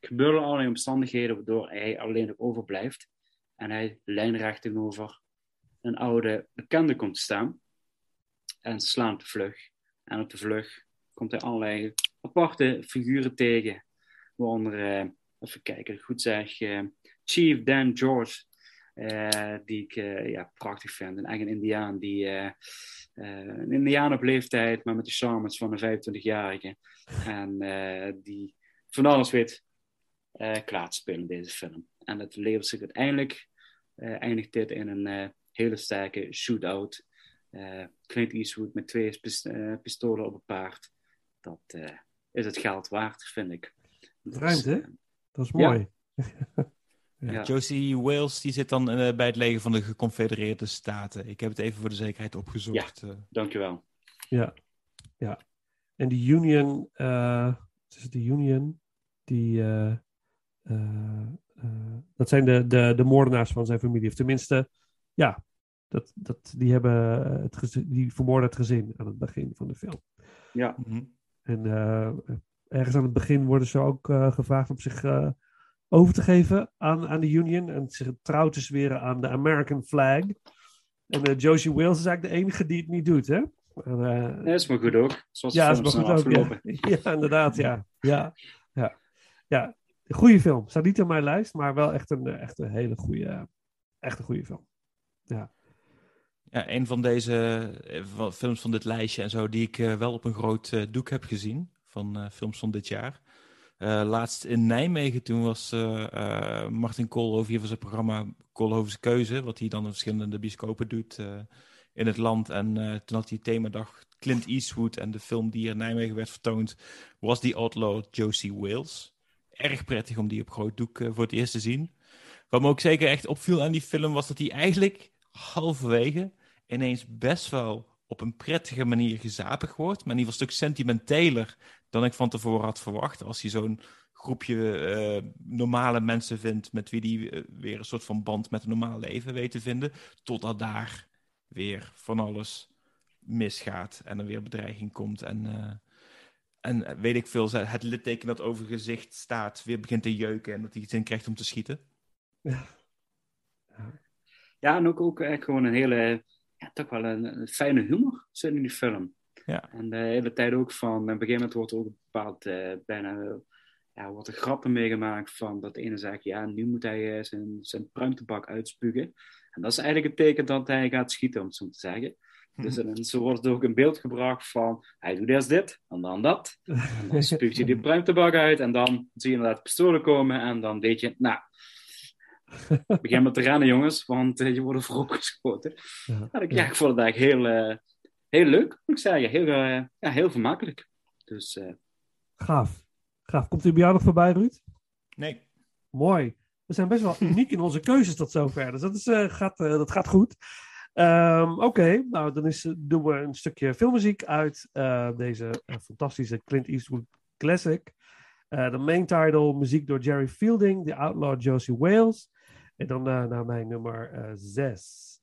gebeuren allerlei omstandigheden waardoor hij alleen nog overblijft. En hij lijnrecht tegenover een oude bekende komt te staan. En ze slaan de vlug. En op de vlug komt hij allerlei aparte figuren tegen. Waaronder, eh, even kijken, goed zeg, eh, Chief Dan George. Eh, die ik eh, ja, prachtig vind. Een eigen Indiaan. Die, eh, een Indiaan op leeftijd, maar met de charmes van een 25-jarige. En die van alles weet klaar te spelen in deze film. En het levert zich uiteindelijk, eindigt dit in een hele sterke shootout. Eh Clint Eastwood met twee pis- pistolen op een paard. Dat is het geld waard, vind ik. Het ruimt, hè? Dat is mooi. Ja. Josie Wales die zit dan eh, bij het leger van de Geconfedereerde Staten. Ik heb het even voor de zekerheid opgezocht. eh. dankjewel. Ja, ja. En die Union, eh, wat is het de Union? Die, eh, eh, eh, dat zijn de, de, de moordenaars van zijn familie. Of tenminste, ja, dat, dat, die, hebben het gezin, die vermoorden het gezin aan het begin van de film. Ja, Mhm. En eh, ergens aan het begin worden ze ook eh, gevraagd om zich eh, over te geven aan, aan de Union. En zich trouw te zweren aan de American flag. En eh, Josie Wales is eigenlijk de enige die het niet doet, hè? En, eh, dat is maar goed ook. Zoals ja, is maar goed ook. Ja. ja, inderdaad, ja. Ja, ja. ja. Goede film. Staat niet op mijn lijst, maar wel echt een, eh, echt een hele goede, echt een goede film. Ja. Ja, een van deze films van dit lijstje en zo, die ik wel op een groot doek heb gezien, van eh, films van dit jaar. Eh, laatst in Nijmegen, toen was eh, eh, Martin Koolhoven hier zijn programma Koolhoven's Keuze, wat hij dan in verschillende bioscopen doet in het land. En toen had hij themadag Clint Eastwood en de film die hier in Nijmegen werd vertoond, was die Outlaw Josie Wales. Erg prettig om die op groot doek voor het eerst te zien. Wat me ook zeker echt opviel aan die film was dat hij eigenlijk halverwege ineens best wel op een prettige manier gezapig wordt. Maar in ieder geval een stuk sentimenteler dan ik van tevoren had verwacht. Als hij zo'n groepje eh, normale mensen vindt met wie hij weer een soort van band met een normaal leven weet te vinden. Totdat daar weer van alles misgaat en er weer bedreiging komt. En, eh, en eh, weet ik veel, het litteken dat over gezicht staat weer begint te jeuken en dat hij iets in krijgt om te schieten. Ja, en ook, ook echt gewoon een hele, ja, toch wel een, een fijne humor zit in die film. Ja. En de hele tijd ook van, op een gegeven moment wordt er ook bepaald eh, bijna, ja, wordt er grappen meegemaakt van dat de ene zegt, ja, nu moet hij eh, zijn, zijn pruimtebak uitspugen. En dat is eigenlijk het teken dat hij gaat schieten, om het zo te zeggen. Dus en zo wordt het ook in beeld gebracht van, hij doet eerst dit, en dan dat. En dan spuugt hij die pruimtebak uit, en dan zie je inderdaad pistolen komen, en dan weet je, nou, begin maar te rennen, jongens, want eh, je wordt voorop geschoten. Ja. Ja, ik, ja, ik vond het eigenlijk heel, eh, heel leuk, moet ik zeggen. Heel, eh, ja, heel vermakelijk. Dus eh, Gaaf. Gaaf. Komt u bij jou nog voorbij, Ruud? Nee. Mooi. We zijn best wel uniek in onze keuzes tot zover. Dus dat, is, eh, gaat, eh, dat gaat goed. Ehm, Oké, nou dan is, doen we een stukje filmmuziek uit eh, deze fantastische Clint Eastwood classic. Eh, de main title, muziek door Jerry Fielding, The Outlaw Josie Wales. En dan eh, naar mijn nummer 6.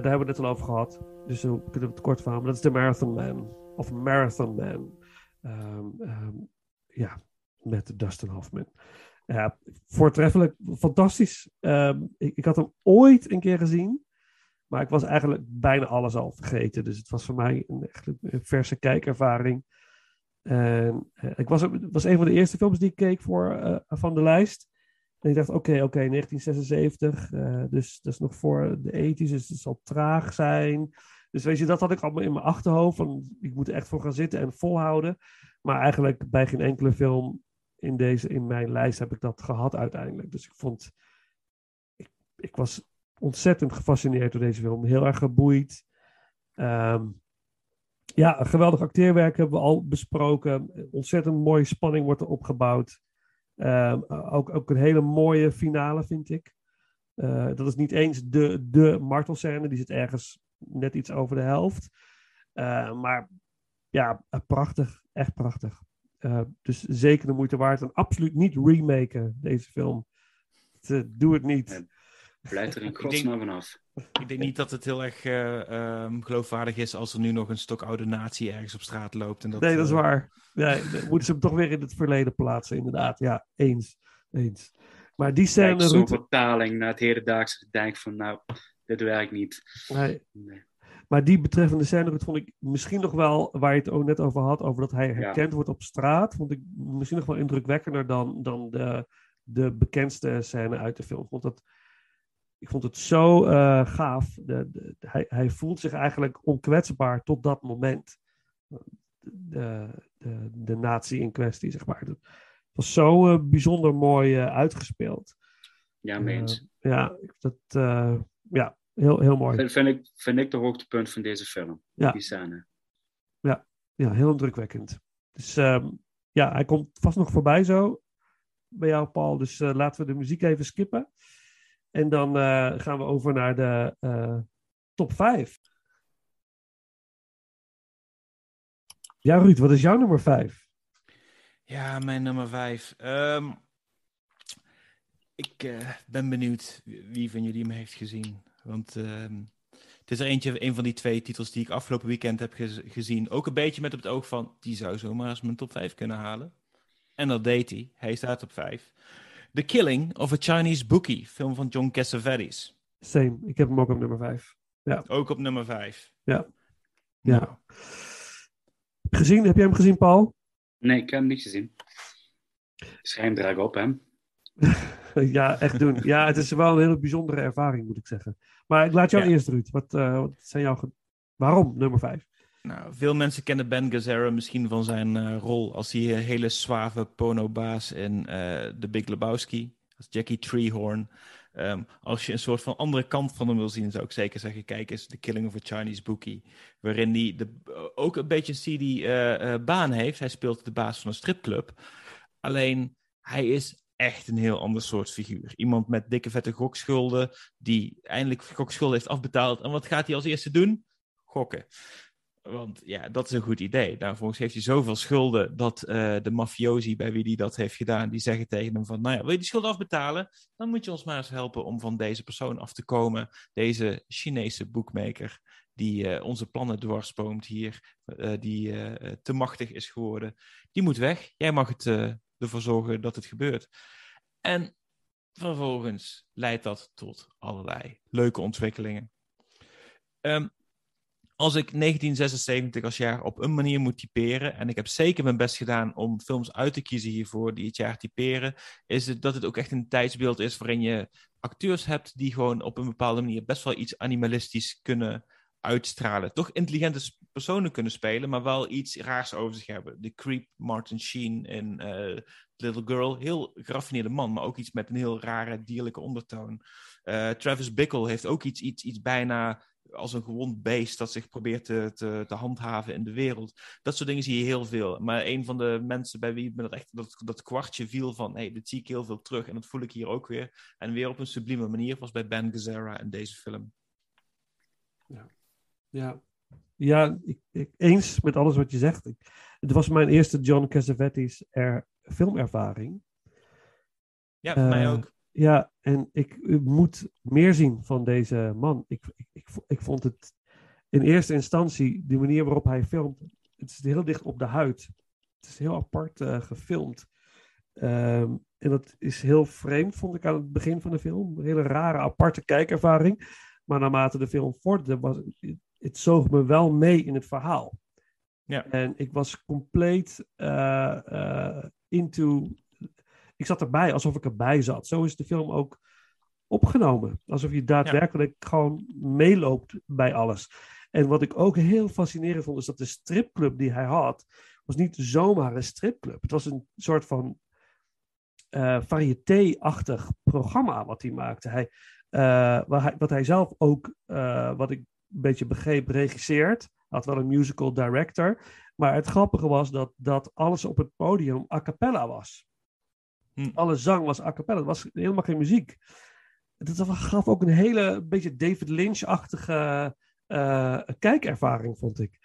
Daar hebben we het al over gehad. Dus we kunnen het kort van. Dat is de Marathon Man. Of Marathon Man. Ehm, ehm, ja, met Dustin Hoffman. Ja, voortreffelijk, fantastisch. Ehm, ik, ik had hem ooit een keer gezien. Maar ik was eigenlijk bijna alles al vergeten. Dus het was voor mij een, echt een verse kijkervaring. Eh, ik was, het was een van de eerste films die ik keek voor, eh, van de lijst. En ik dacht, oké, oké, 1976. eh, dus dat is nog voor de ethisch, dus het zal traag zijn. Dus weet je, dat had ik allemaal in mijn achterhoofd. Van, ik moet er echt voor gaan zitten en volhouden. Maar eigenlijk bij geen enkele film in, deze, in mijn lijst heb ik dat gehad uiteindelijk. Dus ik vond... Ik, ik was ontzettend gefascineerd door deze film. Heel erg geboeid. Ehm, ja, geweldig acteerwerk hebben we al besproken. Ontzettend mooie spanning wordt er opgebouwd. Ehm, ook, ook een hele mooie finale, vind ik. Eh, dat is niet eens de, de martelscène. Die zit ergens net iets over de helft. Eh, maar ja, eh, prachtig. Echt prachtig. Uh, dus zeker de moeite waard. En absoluut niet remaken, deze film. Doe het niet. Blijf er in godsnaam vanaf. Ik denk niet dat het heel erg uh, um, geloofwaardig is als er nu nog een stokoude natie ergens op straat loopt. En dat, nee, dat is waar. Nee, dan moeten ze hem toch weer in het verleden plaatsen, inderdaad. Ja, eens. eens. Maar die scène... Kijk, zo'n vertaling naar het hedendaagse denk van, nou, dit werkt niet. Nee. nee. Maar die betreffende scène vond ik misschien nog wel, waar je het ook net over had, over dat hij herkend ja. wordt op straat, vond ik misschien nog wel indrukwekkender dan, dan de, de bekendste scène uit de film. Vond, dat, ik vond het zo uh, gaaf. De, de, hij, hij voelt zich eigenlijk onkwetsbaar tot dat moment. De, de, de natie in kwestie, zeg maar. Dat was zo uh, bijzonder mooi uh, uitgespeeld. Ja, meens. ja, dat, ja, Heel, heel mooi. Dat vind ik, vind ik de hoogtepunt van deze film. Ja. Die scène. Ja, ja heel indrukwekkend. Dus um, ja, hij komt vast nog voorbij zo bij jou, Paul. Dus laten we de muziek even skippen. En dan uh, gaan we over naar de uh, top 5. Ja, Ruud, wat is jouw nummer 5? Ja, mijn nummer 5. Um, ik ben benieuwd wie van jullie hem heeft gezien. Want uh, het is er eentje, een van die twee titels die ik afgelopen weekend heb gez gezien. Ook een beetje met op het oog van, die zou zomaar eens mijn top 5 kunnen halen. En dat deed hij. Hij staat op 5. The Killing of a Chinese Bookie, film van John Cassavetes. Same, ik heb hem ook op nummer 5. Ja. Ook op nummer 5. Ja. Ja. Nou. Gezien, heb jij hem gezien, Paul? Nee, ik heb hem niet gezien. Schijn draag op, hè? ja, echt doen. Ja, het is wel een hele bijzondere ervaring, moet ik zeggen. Maar ik laat jou Ja. eerst, Ruud. Wat, uh, wat zijn jouw... ge- Waarom nummer 5? Nou, veel mensen kennen Ben Gazzara misschien van zijn uh, rol als die hele suave pono-baas in uh, The Big Lebowski. Als Jackie Treehorn. Um, als je een soort van andere kant van hem wil zien, zou ik zeker zeggen: kijk eens, The Killing of a Chinese Bookie. Waarin hij de, ook een beetje een seedy uh, baan heeft. Hij speelt de baas van een stripclub. Alleen hij is echt een heel ander soort figuur. Iemand met dikke vette gokschulden, die eindelijk gokschulden heeft afbetaald. En wat gaat hij als eerste doen? Gokken. Want ja, dat is een goed idee. Nou, volgens heeft hij zoveel schulden dat uh, de mafiosi bij wie hij dat heeft gedaan, die zeggen tegen hem van, nou ja, wil je die schulden afbetalen? Dan moet je ons maar eens helpen om van deze persoon af te komen. Deze Chinese boekmaker die uh, onze plannen dwarspoomt hier, uh, die te machtig is geworden. Die moet weg. Jij mag het ervoor zorgen dat het gebeurt. En vervolgens leidt dat tot allerlei leuke ontwikkelingen. Um, als ik 1976 als jaar op een manier moet typeren, en ik heb zeker mijn best gedaan om films uit te kiezen hiervoor die het jaar typeren, is het dat het ook echt een tijdsbeeld is waarin je acteurs hebt die gewoon op een bepaalde manier best wel iets animalistisch kunnen uitstralen. Toch intelligente personen kunnen spelen, maar wel iets raars over zich hebben. De creep Martin Sheen in uh, Little Girl, heel geraffineerde man, maar ook iets met een heel rare dierlijke ondertoon. Uh, Travis Bickle heeft ook iets, iets, iets bijna als een gewond beest dat zich probeert te, te, te, handhaven in de wereld. Dat soort dingen zie je heel veel. Maar een van de mensen bij wie me dat echt dat, dat kwartje viel van, hé, hey, dit zie ik heel veel terug en dat voel ik hier ook weer. En weer op een sublieme manier was bij Ben Gazzara in deze film. Ja, ja. ja ik, ik, eens met alles wat je zegt. Ik, het was mijn eerste John Cassavetes er, filmervaring. Ja, voor uh, mij ook. Ja, en ik moet meer zien van deze man. Ik, ik, ik, vo- ik vond het in eerste instantie, de manier waarop hij filmt, het is heel dicht op de huid. Het is heel apart eh, gefilmd. Ehm, en dat is heel vreemd, vond ik aan het begin van de film. Een hele rare, aparte kijkervaring. Maar naarmate de film vorderde, was het, het zoog me wel mee in het verhaal. Ja. En ik was compleet eh, eh, into. Ik zat erbij alsof ik erbij zat. Zo is de film ook opgenomen. Alsof je daadwerkelijk gewoon meeloopt bij alles. En wat ik ook heel fascinerend vond, is dat de stripclub die hij had, was niet zomaar een stripclub. Het was een soort van eh variété-achtig programma wat hij maakte. Hij, eh, waar hij, wat hij zelf ook, eh, wat ik een beetje begreep, regisseert. Hij had wel een musical director. Maar het grappige was dat, dat alles op het podium a cappella was. Hm. Alle zang was a cappella. Het was helemaal geen muziek. Dat gaf ook een hele beetje David Lynch-achtige eh, kijkervaring, vond ik.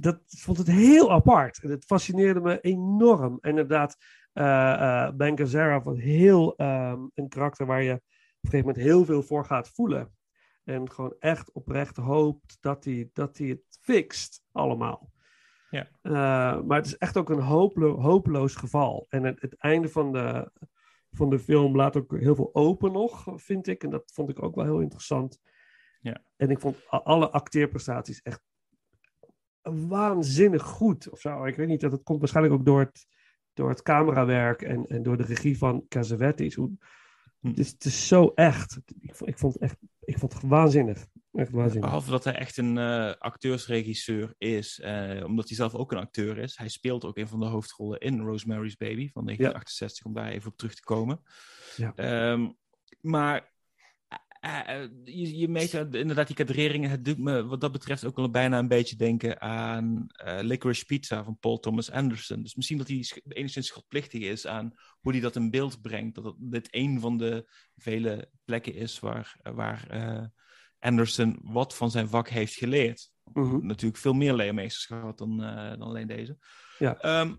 Dat vond het heel apart. En het fascineerde me enorm. En inderdaad, eh eh Ben Gazzara was heel ehm, een karakter waar je op een gegeven moment heel veel voor gaat voelen. En gewoon echt oprecht hoopt dat hij, dat hij het fixt, allemaal. Ja. Eh, maar het is echt ook een hopelo- hopeloos geval. En het, het einde van de, van de film laat ook heel veel open nog, vind ik. En dat vond ik ook wel heel interessant. Ja. En ik vond alle acteerprestaties echt waanzinnig goed. Of zo. Ik weet niet, dat komt waarschijnlijk ook door het, door het camerawerk en, en door de regie van Cassavetes. Hoe, Hm. het, is, het is zo echt. Ik, vond- ik vond het echt ik vond het waanzinnig. Echt waanzinnig. Behalve dat hij echt een eh, acteursregisseur is, eh, omdat hij zelf ook een acteur is. Hij speelt ook een van de hoofdrollen in Rosemary's Baby van 1968, om daar even op terug te komen. Ja. Ehm, maar eh, je, je meet inderdaad die kadreringen. Het doet me wat dat betreft ook wel bijna een beetje denken aan Licorice Pizza van Paul Thomas Anderson. Dus misschien dat hij enigszins schuldplichtig is aan hoe hij dat in beeld brengt. Dat dit een van de vele plekken is waar, waar Anderson wat van zijn vak heeft geleerd. Mhm. Natuurlijk veel meer leermeesters gehad dan, eh, dan alleen deze. Ja. Ehm,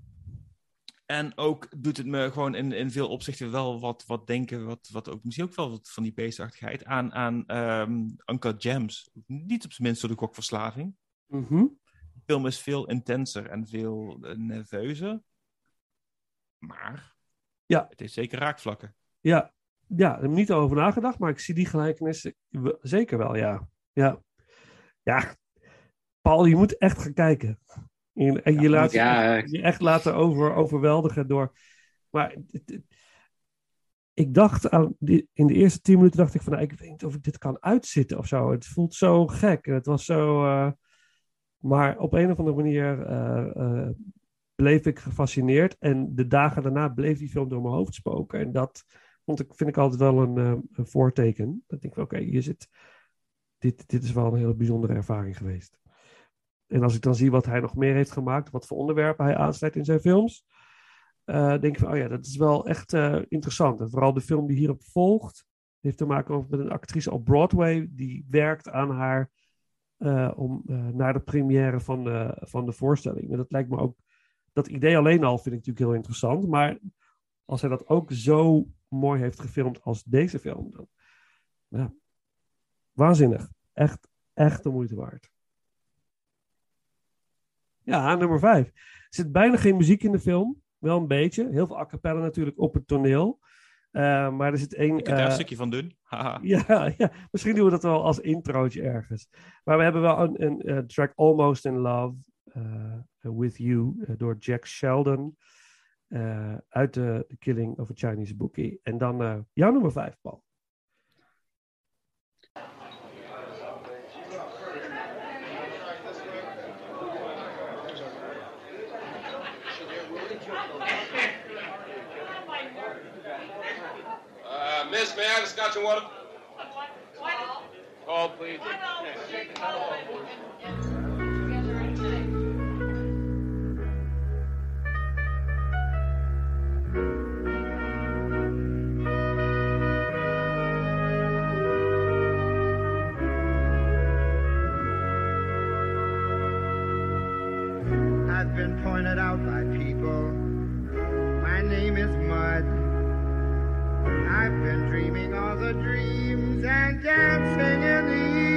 en ook doet het me gewoon in, in veel opzichten wel wat, wat denken, wat, wat ook misschien ook wel wat van die beestachtigheid aan, aan ehm Uncut Gems. Niet op zijn minst door de kokverslaving. Mhm. De film is veel intenser en veel eh, nerveuzer. Maar Ja. het heeft zeker raakvlakken. Ja, ja, ik heb niet over nagedacht, maar ik zie die gelijkenis zeker wel, ja. Ja, ja. Paul, je moet echt gaan kijken. En, en je laat ja, je, echt laten over, overweldigen door... Maar ik dacht aan, die, in de eerste tien minuten dacht ik van, nou, ik weet niet of ik dit kan uitzitten of zo. Het voelt zo gek en het was zo... eh, maar op een of andere manier eh, eh, bleef ik gefascineerd. En de dagen daarna bleef die film door mijn hoofd spoken. En dat vond ik, vind ik altijd wel een, eh, een voorteken. Dat ik van, oké, hier zit... Dit, dit is wel een hele bijzondere ervaring geweest. En als ik dan zie wat hij nog meer heeft gemaakt, wat voor onderwerpen hij aansnijdt in zijn films, eh, denk ik van, oh ja, dat is wel echt eh, interessant. En vooral de film die hierop volgt, heeft te maken met een actrice op Broadway, die werkt aan haar om, naar de première van de, van de voorstelling. En dat lijkt me ook, dat idee alleen al vind ik natuurlijk heel interessant, maar als hij dat ook zo mooi heeft gefilmd als deze film, dan, ja, waanzinnig. Echt, echt de moeite waard. Ja, nummer vijf. Er zit bijna geen muziek in de film. Wel een beetje. Heel veel a cappella natuurlijk op het toneel. Eh, maar er zit één... Ik kan daar eh, een stukje van doen. Haha. ja, ja, misschien doen we dat wel als introotje ergens. Maar we hebben wel een, een, eh, track Almost in Love eh, With You eh, door Jack Sheldon. Eh, uit de The Killing of a Chinese Bookie. En dan eh, jouw nummer vijf, Paul. Uh, miss, may I have a scotch and water? Call, please. Been pointed out by people. My name is Mud. I've been dreaming all the dreams and dancing in the evening,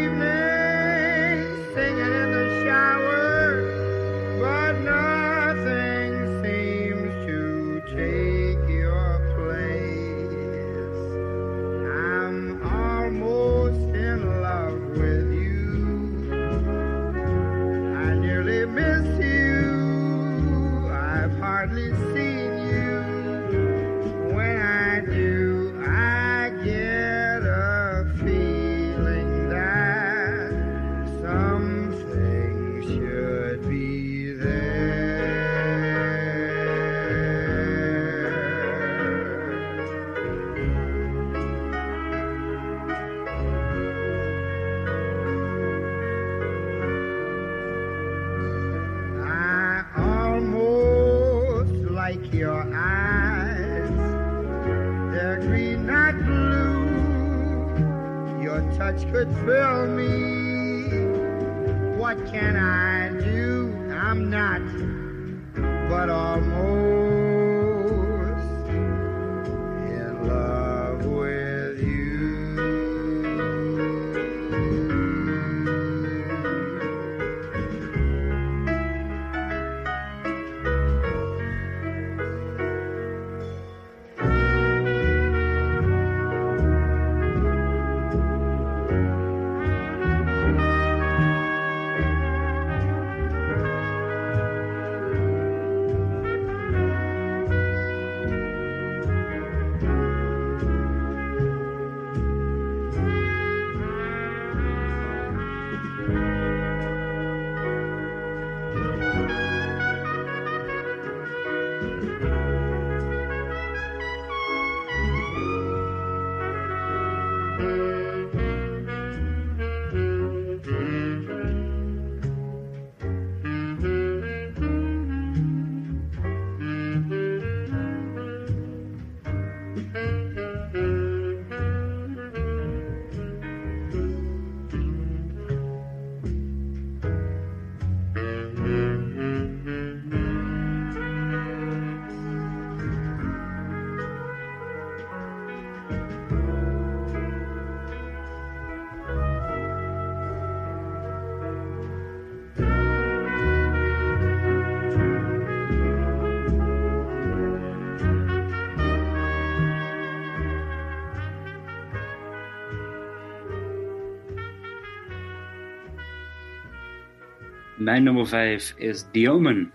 Mijn nummer 5 is The Omen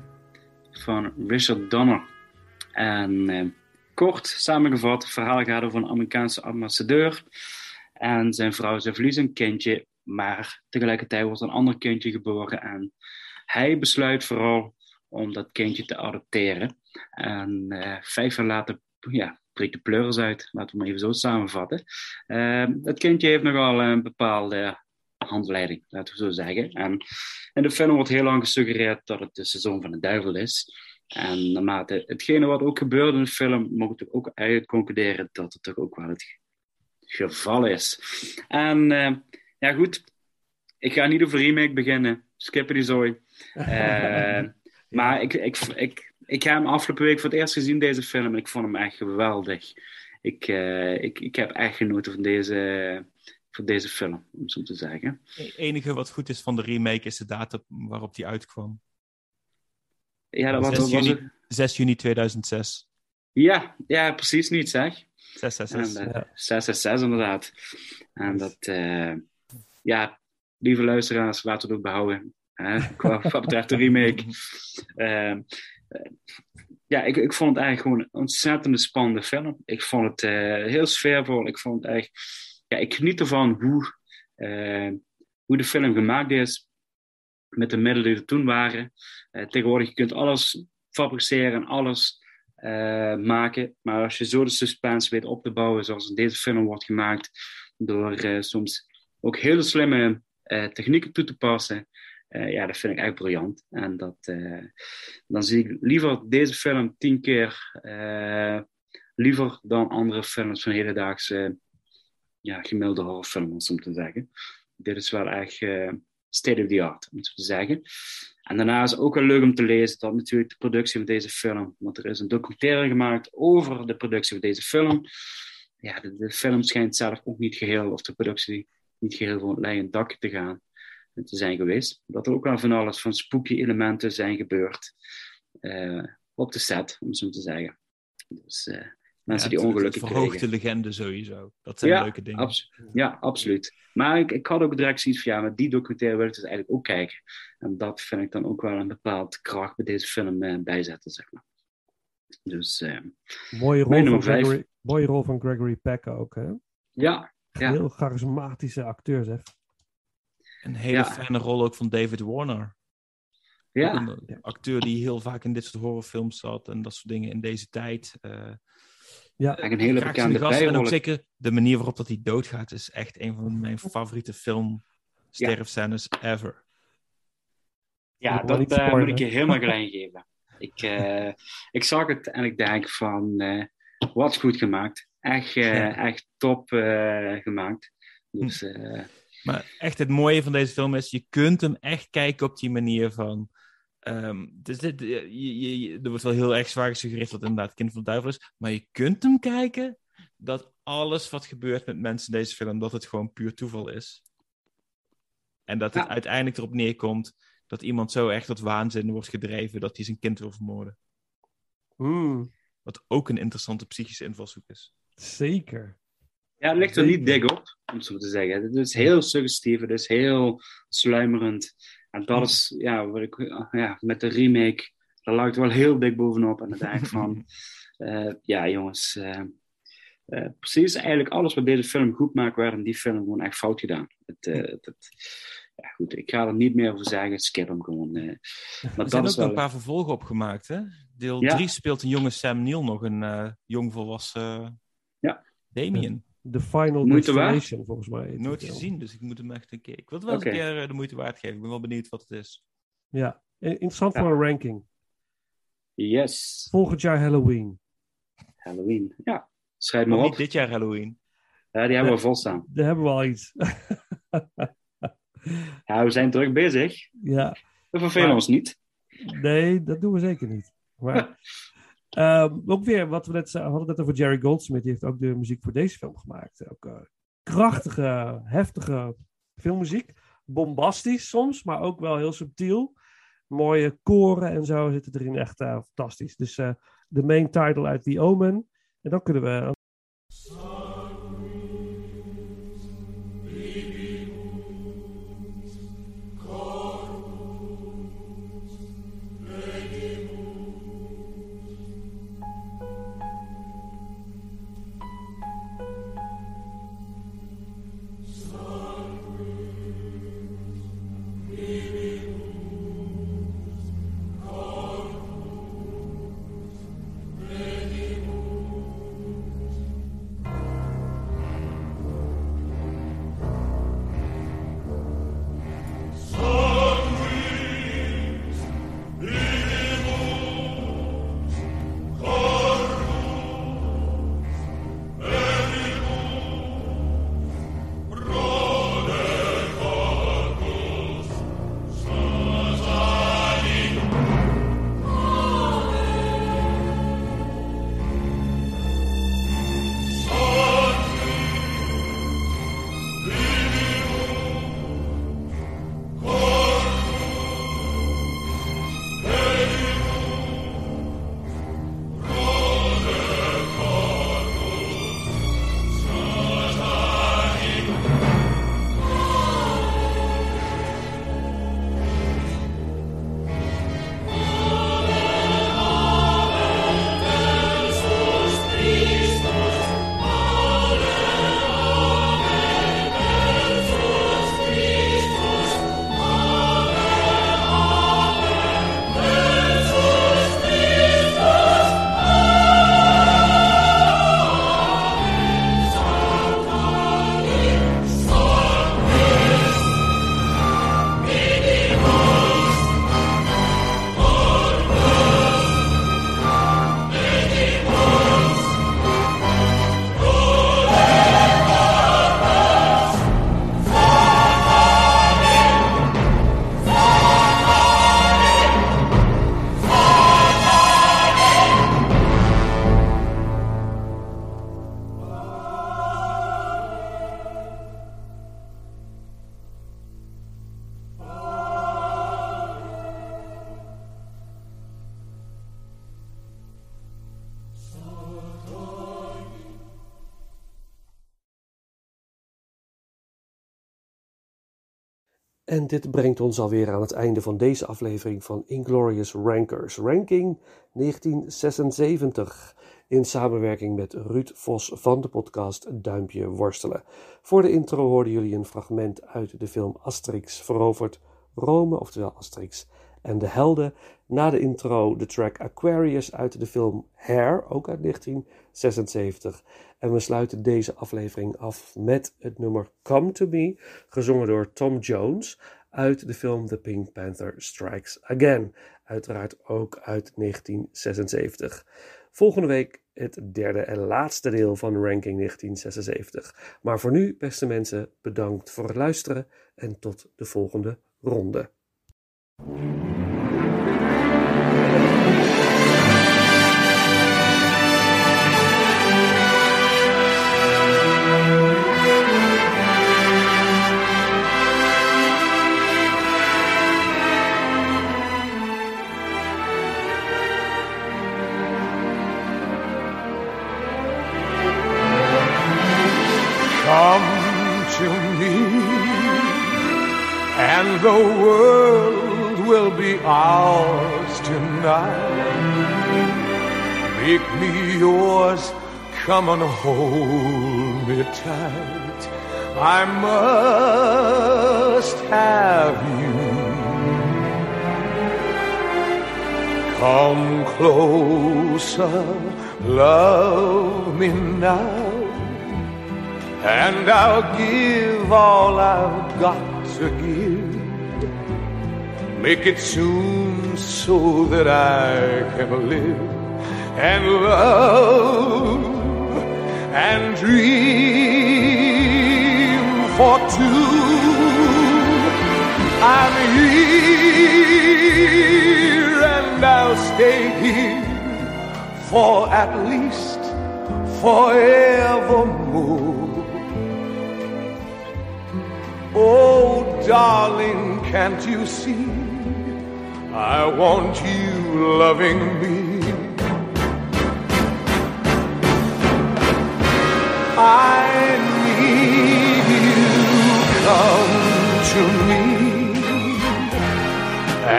van Richard Donner. En eh, kort samengevat, het verhaal gaat over een Amerikaanse ambassadeur. En zijn vrouw, ze verliezen een kindje, maar tegelijkertijd wordt een ander kindje geboren. En hij besluit vooral om dat kindje te adopteren. En eh, vijf jaar later ja, breekt de pleuris uit, laten we maar even zo samenvatten. Eh, dat kindje heeft nogal een bepaalde handleiding, laten we zo zeggen. En in de film wordt heel lang gesuggereerd dat het de zoon van de duivel is. En naarmate hetgene wat ook gebeurt in de film, mogen we ook uit concluderen dat het toch ook wel het geval is. En eh, ja, goed. Ik ga niet over remake beginnen. Skippen die zooi. Maar ik, ik, ik, ik heb hem afgelopen week voor het eerst gezien, deze film. En ik vond hem echt geweldig. Ik, eh, ik, ik heb echt genoten van deze, van deze film, om zo te zeggen. Het enige wat goed is van de remake is de datum waarop die uitkwam. Ja, dat was, 6 was juni, 6 juni 2006. Ja, ja, precies niet, zeg. 666. En, uh, ja. 666 inderdaad. En dat, uh, ja, lieve luisteraars, laten we het ook behouden. Hè, wat betreft de remake. Uh, ja, ik, ik vond het eigenlijk gewoon een ontzettend spannende film. Ik vond het heel sfeervol. Ik vond het echt... Ja, ik geniet ervan hoe, hoe de film gemaakt is. Met de middelen die er toen waren. tegenwoordig, je kunt alles fabriceren en alles uh, maken. Maar als je zo de suspense weet op te bouwen, zoals in deze film wordt gemaakt, door uh, soms ook hele slimme uh, technieken toe te passen, ja, dat vind ik echt briljant. En dat, dan zie ik liever deze film tien keer liever dan andere films van hedendaagse ja, gemiddelde horrorfilms, om te zeggen. Dit is wel echt state of the art, om te zeggen. En daarna is ook wel leuk om te lezen dat natuurlijk de productie van deze film, want er is een documentaire gemaakt over de productie van deze film. ja, de, film schijnt zelf ook niet geheel, of de productie niet geheel van het leien dakje te gaan te zijn geweest. Dat er ook wel van alles van spooky elementen zijn gebeurd eh, op de set, om zo te zeggen. Dus eh, mensen Ja, die ongelukken kregen. de legende sowieso. Dat zijn Ja, leuke dingen. ja, absoluut. Maar ik, ik had ook direct zoiets van, ja, maar die documentaire wil ik dus eigenlijk ook kijken. En dat vind ik dan ook wel een bepaald kracht bij deze film eh, bijzetten, zeg maar. Dus eh, Mooie rol, van vijf. Gregory, mooie rol van Gregory Peck ook, hè? ja, ja, Heel charismatische acteur, zeg. Een hele Ja. fijne rol ook van David Warner. ja, een acteur die heel vaak in dit soort horrorfilms zat en dat soort dingen in deze tijd. eh Ja, eigenlijk een hele graag bekende gast. En ook zeker de manier waarop dat hij doodgaat is echt een van mijn favoriete film sterfscènes ever. Ja, dat eh, moet ik je helemaal gelijk geven. Ik, eh, ik zag het en ik denk van, eh, wat goed gemaakt. Echt, Ja. echt top eh, gemaakt. Dus eh, Maar echt het mooie van deze film is, je kunt hem echt kijken op die manier van... ehm, dus dit, je, je, je- er wordt wel heel erg zwaar gesuggereerd dat het inderdaad kind van de duivel is. Maar je kunt hem kijken dat alles wat gebeurt met mensen in deze film, dat het gewoon puur toeval is. En dat het Ja. uiteindelijk erop neerkomt dat iemand zo echt tot waanzin wordt gedreven dat hij zijn kind wil vermoorden. Mm, Wat ook een interessante psychische invalshoek is. zeker. ja, het ligt er niet dik op, om zo te zeggen. Het is heel suggestief, het is heel sluimerend. En dat is, ja, wat ik, ja met de remake, daar lag wel heel dik bovenop. En dan denk ik van, eh, ja jongens, eh, eh, precies eigenlijk alles wat deze film goed maakt, werd in die film gewoon echt fout gedaan. Het, eh, het, het- ja goed, ik ga er niet meer over zeggen, skip hem gewoon. eh. maar Er dat zijn is ook wel... een paar vervolgen opgemaakt, hè? Deel Ja. 3 speelt een jonge Sam Neill nog een eh, jong volwassen Ja. Damien. The Final Moeite waard? Destination, volgens mij. die Nooit gezien, dus ik moet hem echt een keer... Ik wil het wel eens Oké. een keer eh, de moeite waard geven. Ik ben wel benieuwd wat het is. Ja, interessant Ja. voor een ranking. Yes, Volgend jaar Halloween. Halloween. Ja, schrijf Maar maar niet op. dit jaar Halloween. Ja, die hebben we volstaan. Daar hebben we al iets. Ja, we zijn druk bezig. ja, We vervelen Maar- ons niet. nee, dat doen we zeker niet. Maar ehm, ook weer, wat we net ze- hadden net over Jerry Goldsmith. Die heeft ook de muziek voor deze film gemaakt. Ook eh, krachtige, heftige filmmuziek. Bombastisch soms, maar ook wel heel subtiel. Mooie koren en zo zitten erin. Echt eh, fantastisch. Dus eh, de main title uit The Omen. En dan kunnen we En dit brengt ons alweer aan het einde van deze aflevering van Inglorious Rankers, ranking 1976, in samenwerking met Ruud Vos van de podcast Duimpje Worstelen. Voor de intro hoorden jullie een fragment uit de film Asterix verovert Rome, oftewel Asterix en de helden. Na de intro de track Aquarius uit de film Hair, ook uit 1976. En we sluiten deze aflevering af met het nummer Come to Me, gezongen door Tom Jones uit de film The Pink Panther Strikes Again, uiteraard ook uit 1976. Volgende week het derde en laatste deel van Ranking 1976. Maar voor nu, beste mensen, bedankt voor het luisteren en tot de volgende ronde. Make me yours, come and hold me tight. I must have you. Come closer, love me now. And I'll give all I've got to give. Make it soon so that I can live and love and dream for two. I'm here and I'll stay here for at least forevermore. Oh, darling, can't you see? I want you loving me. I need you, come to me.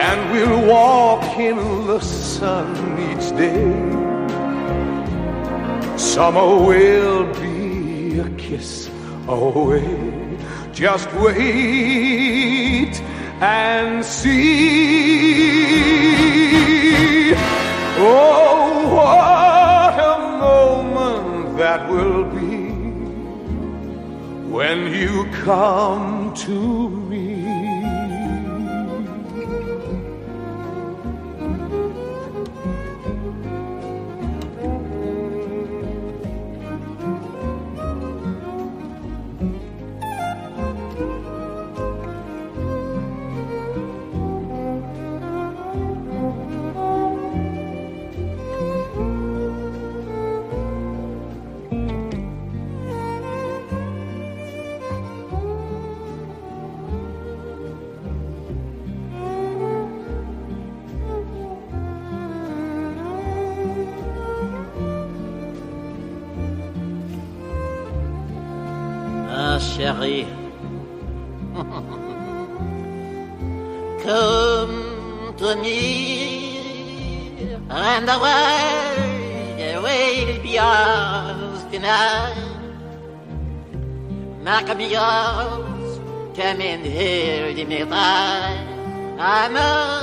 And we'll walk in the sun each day. Summer will be a kiss away. Just wait and see. Oh, what a moment that will be when you come to me. Ah, chérie. Come to me, and the world will be yours tonight. Make me yours, come and hold me tight. I must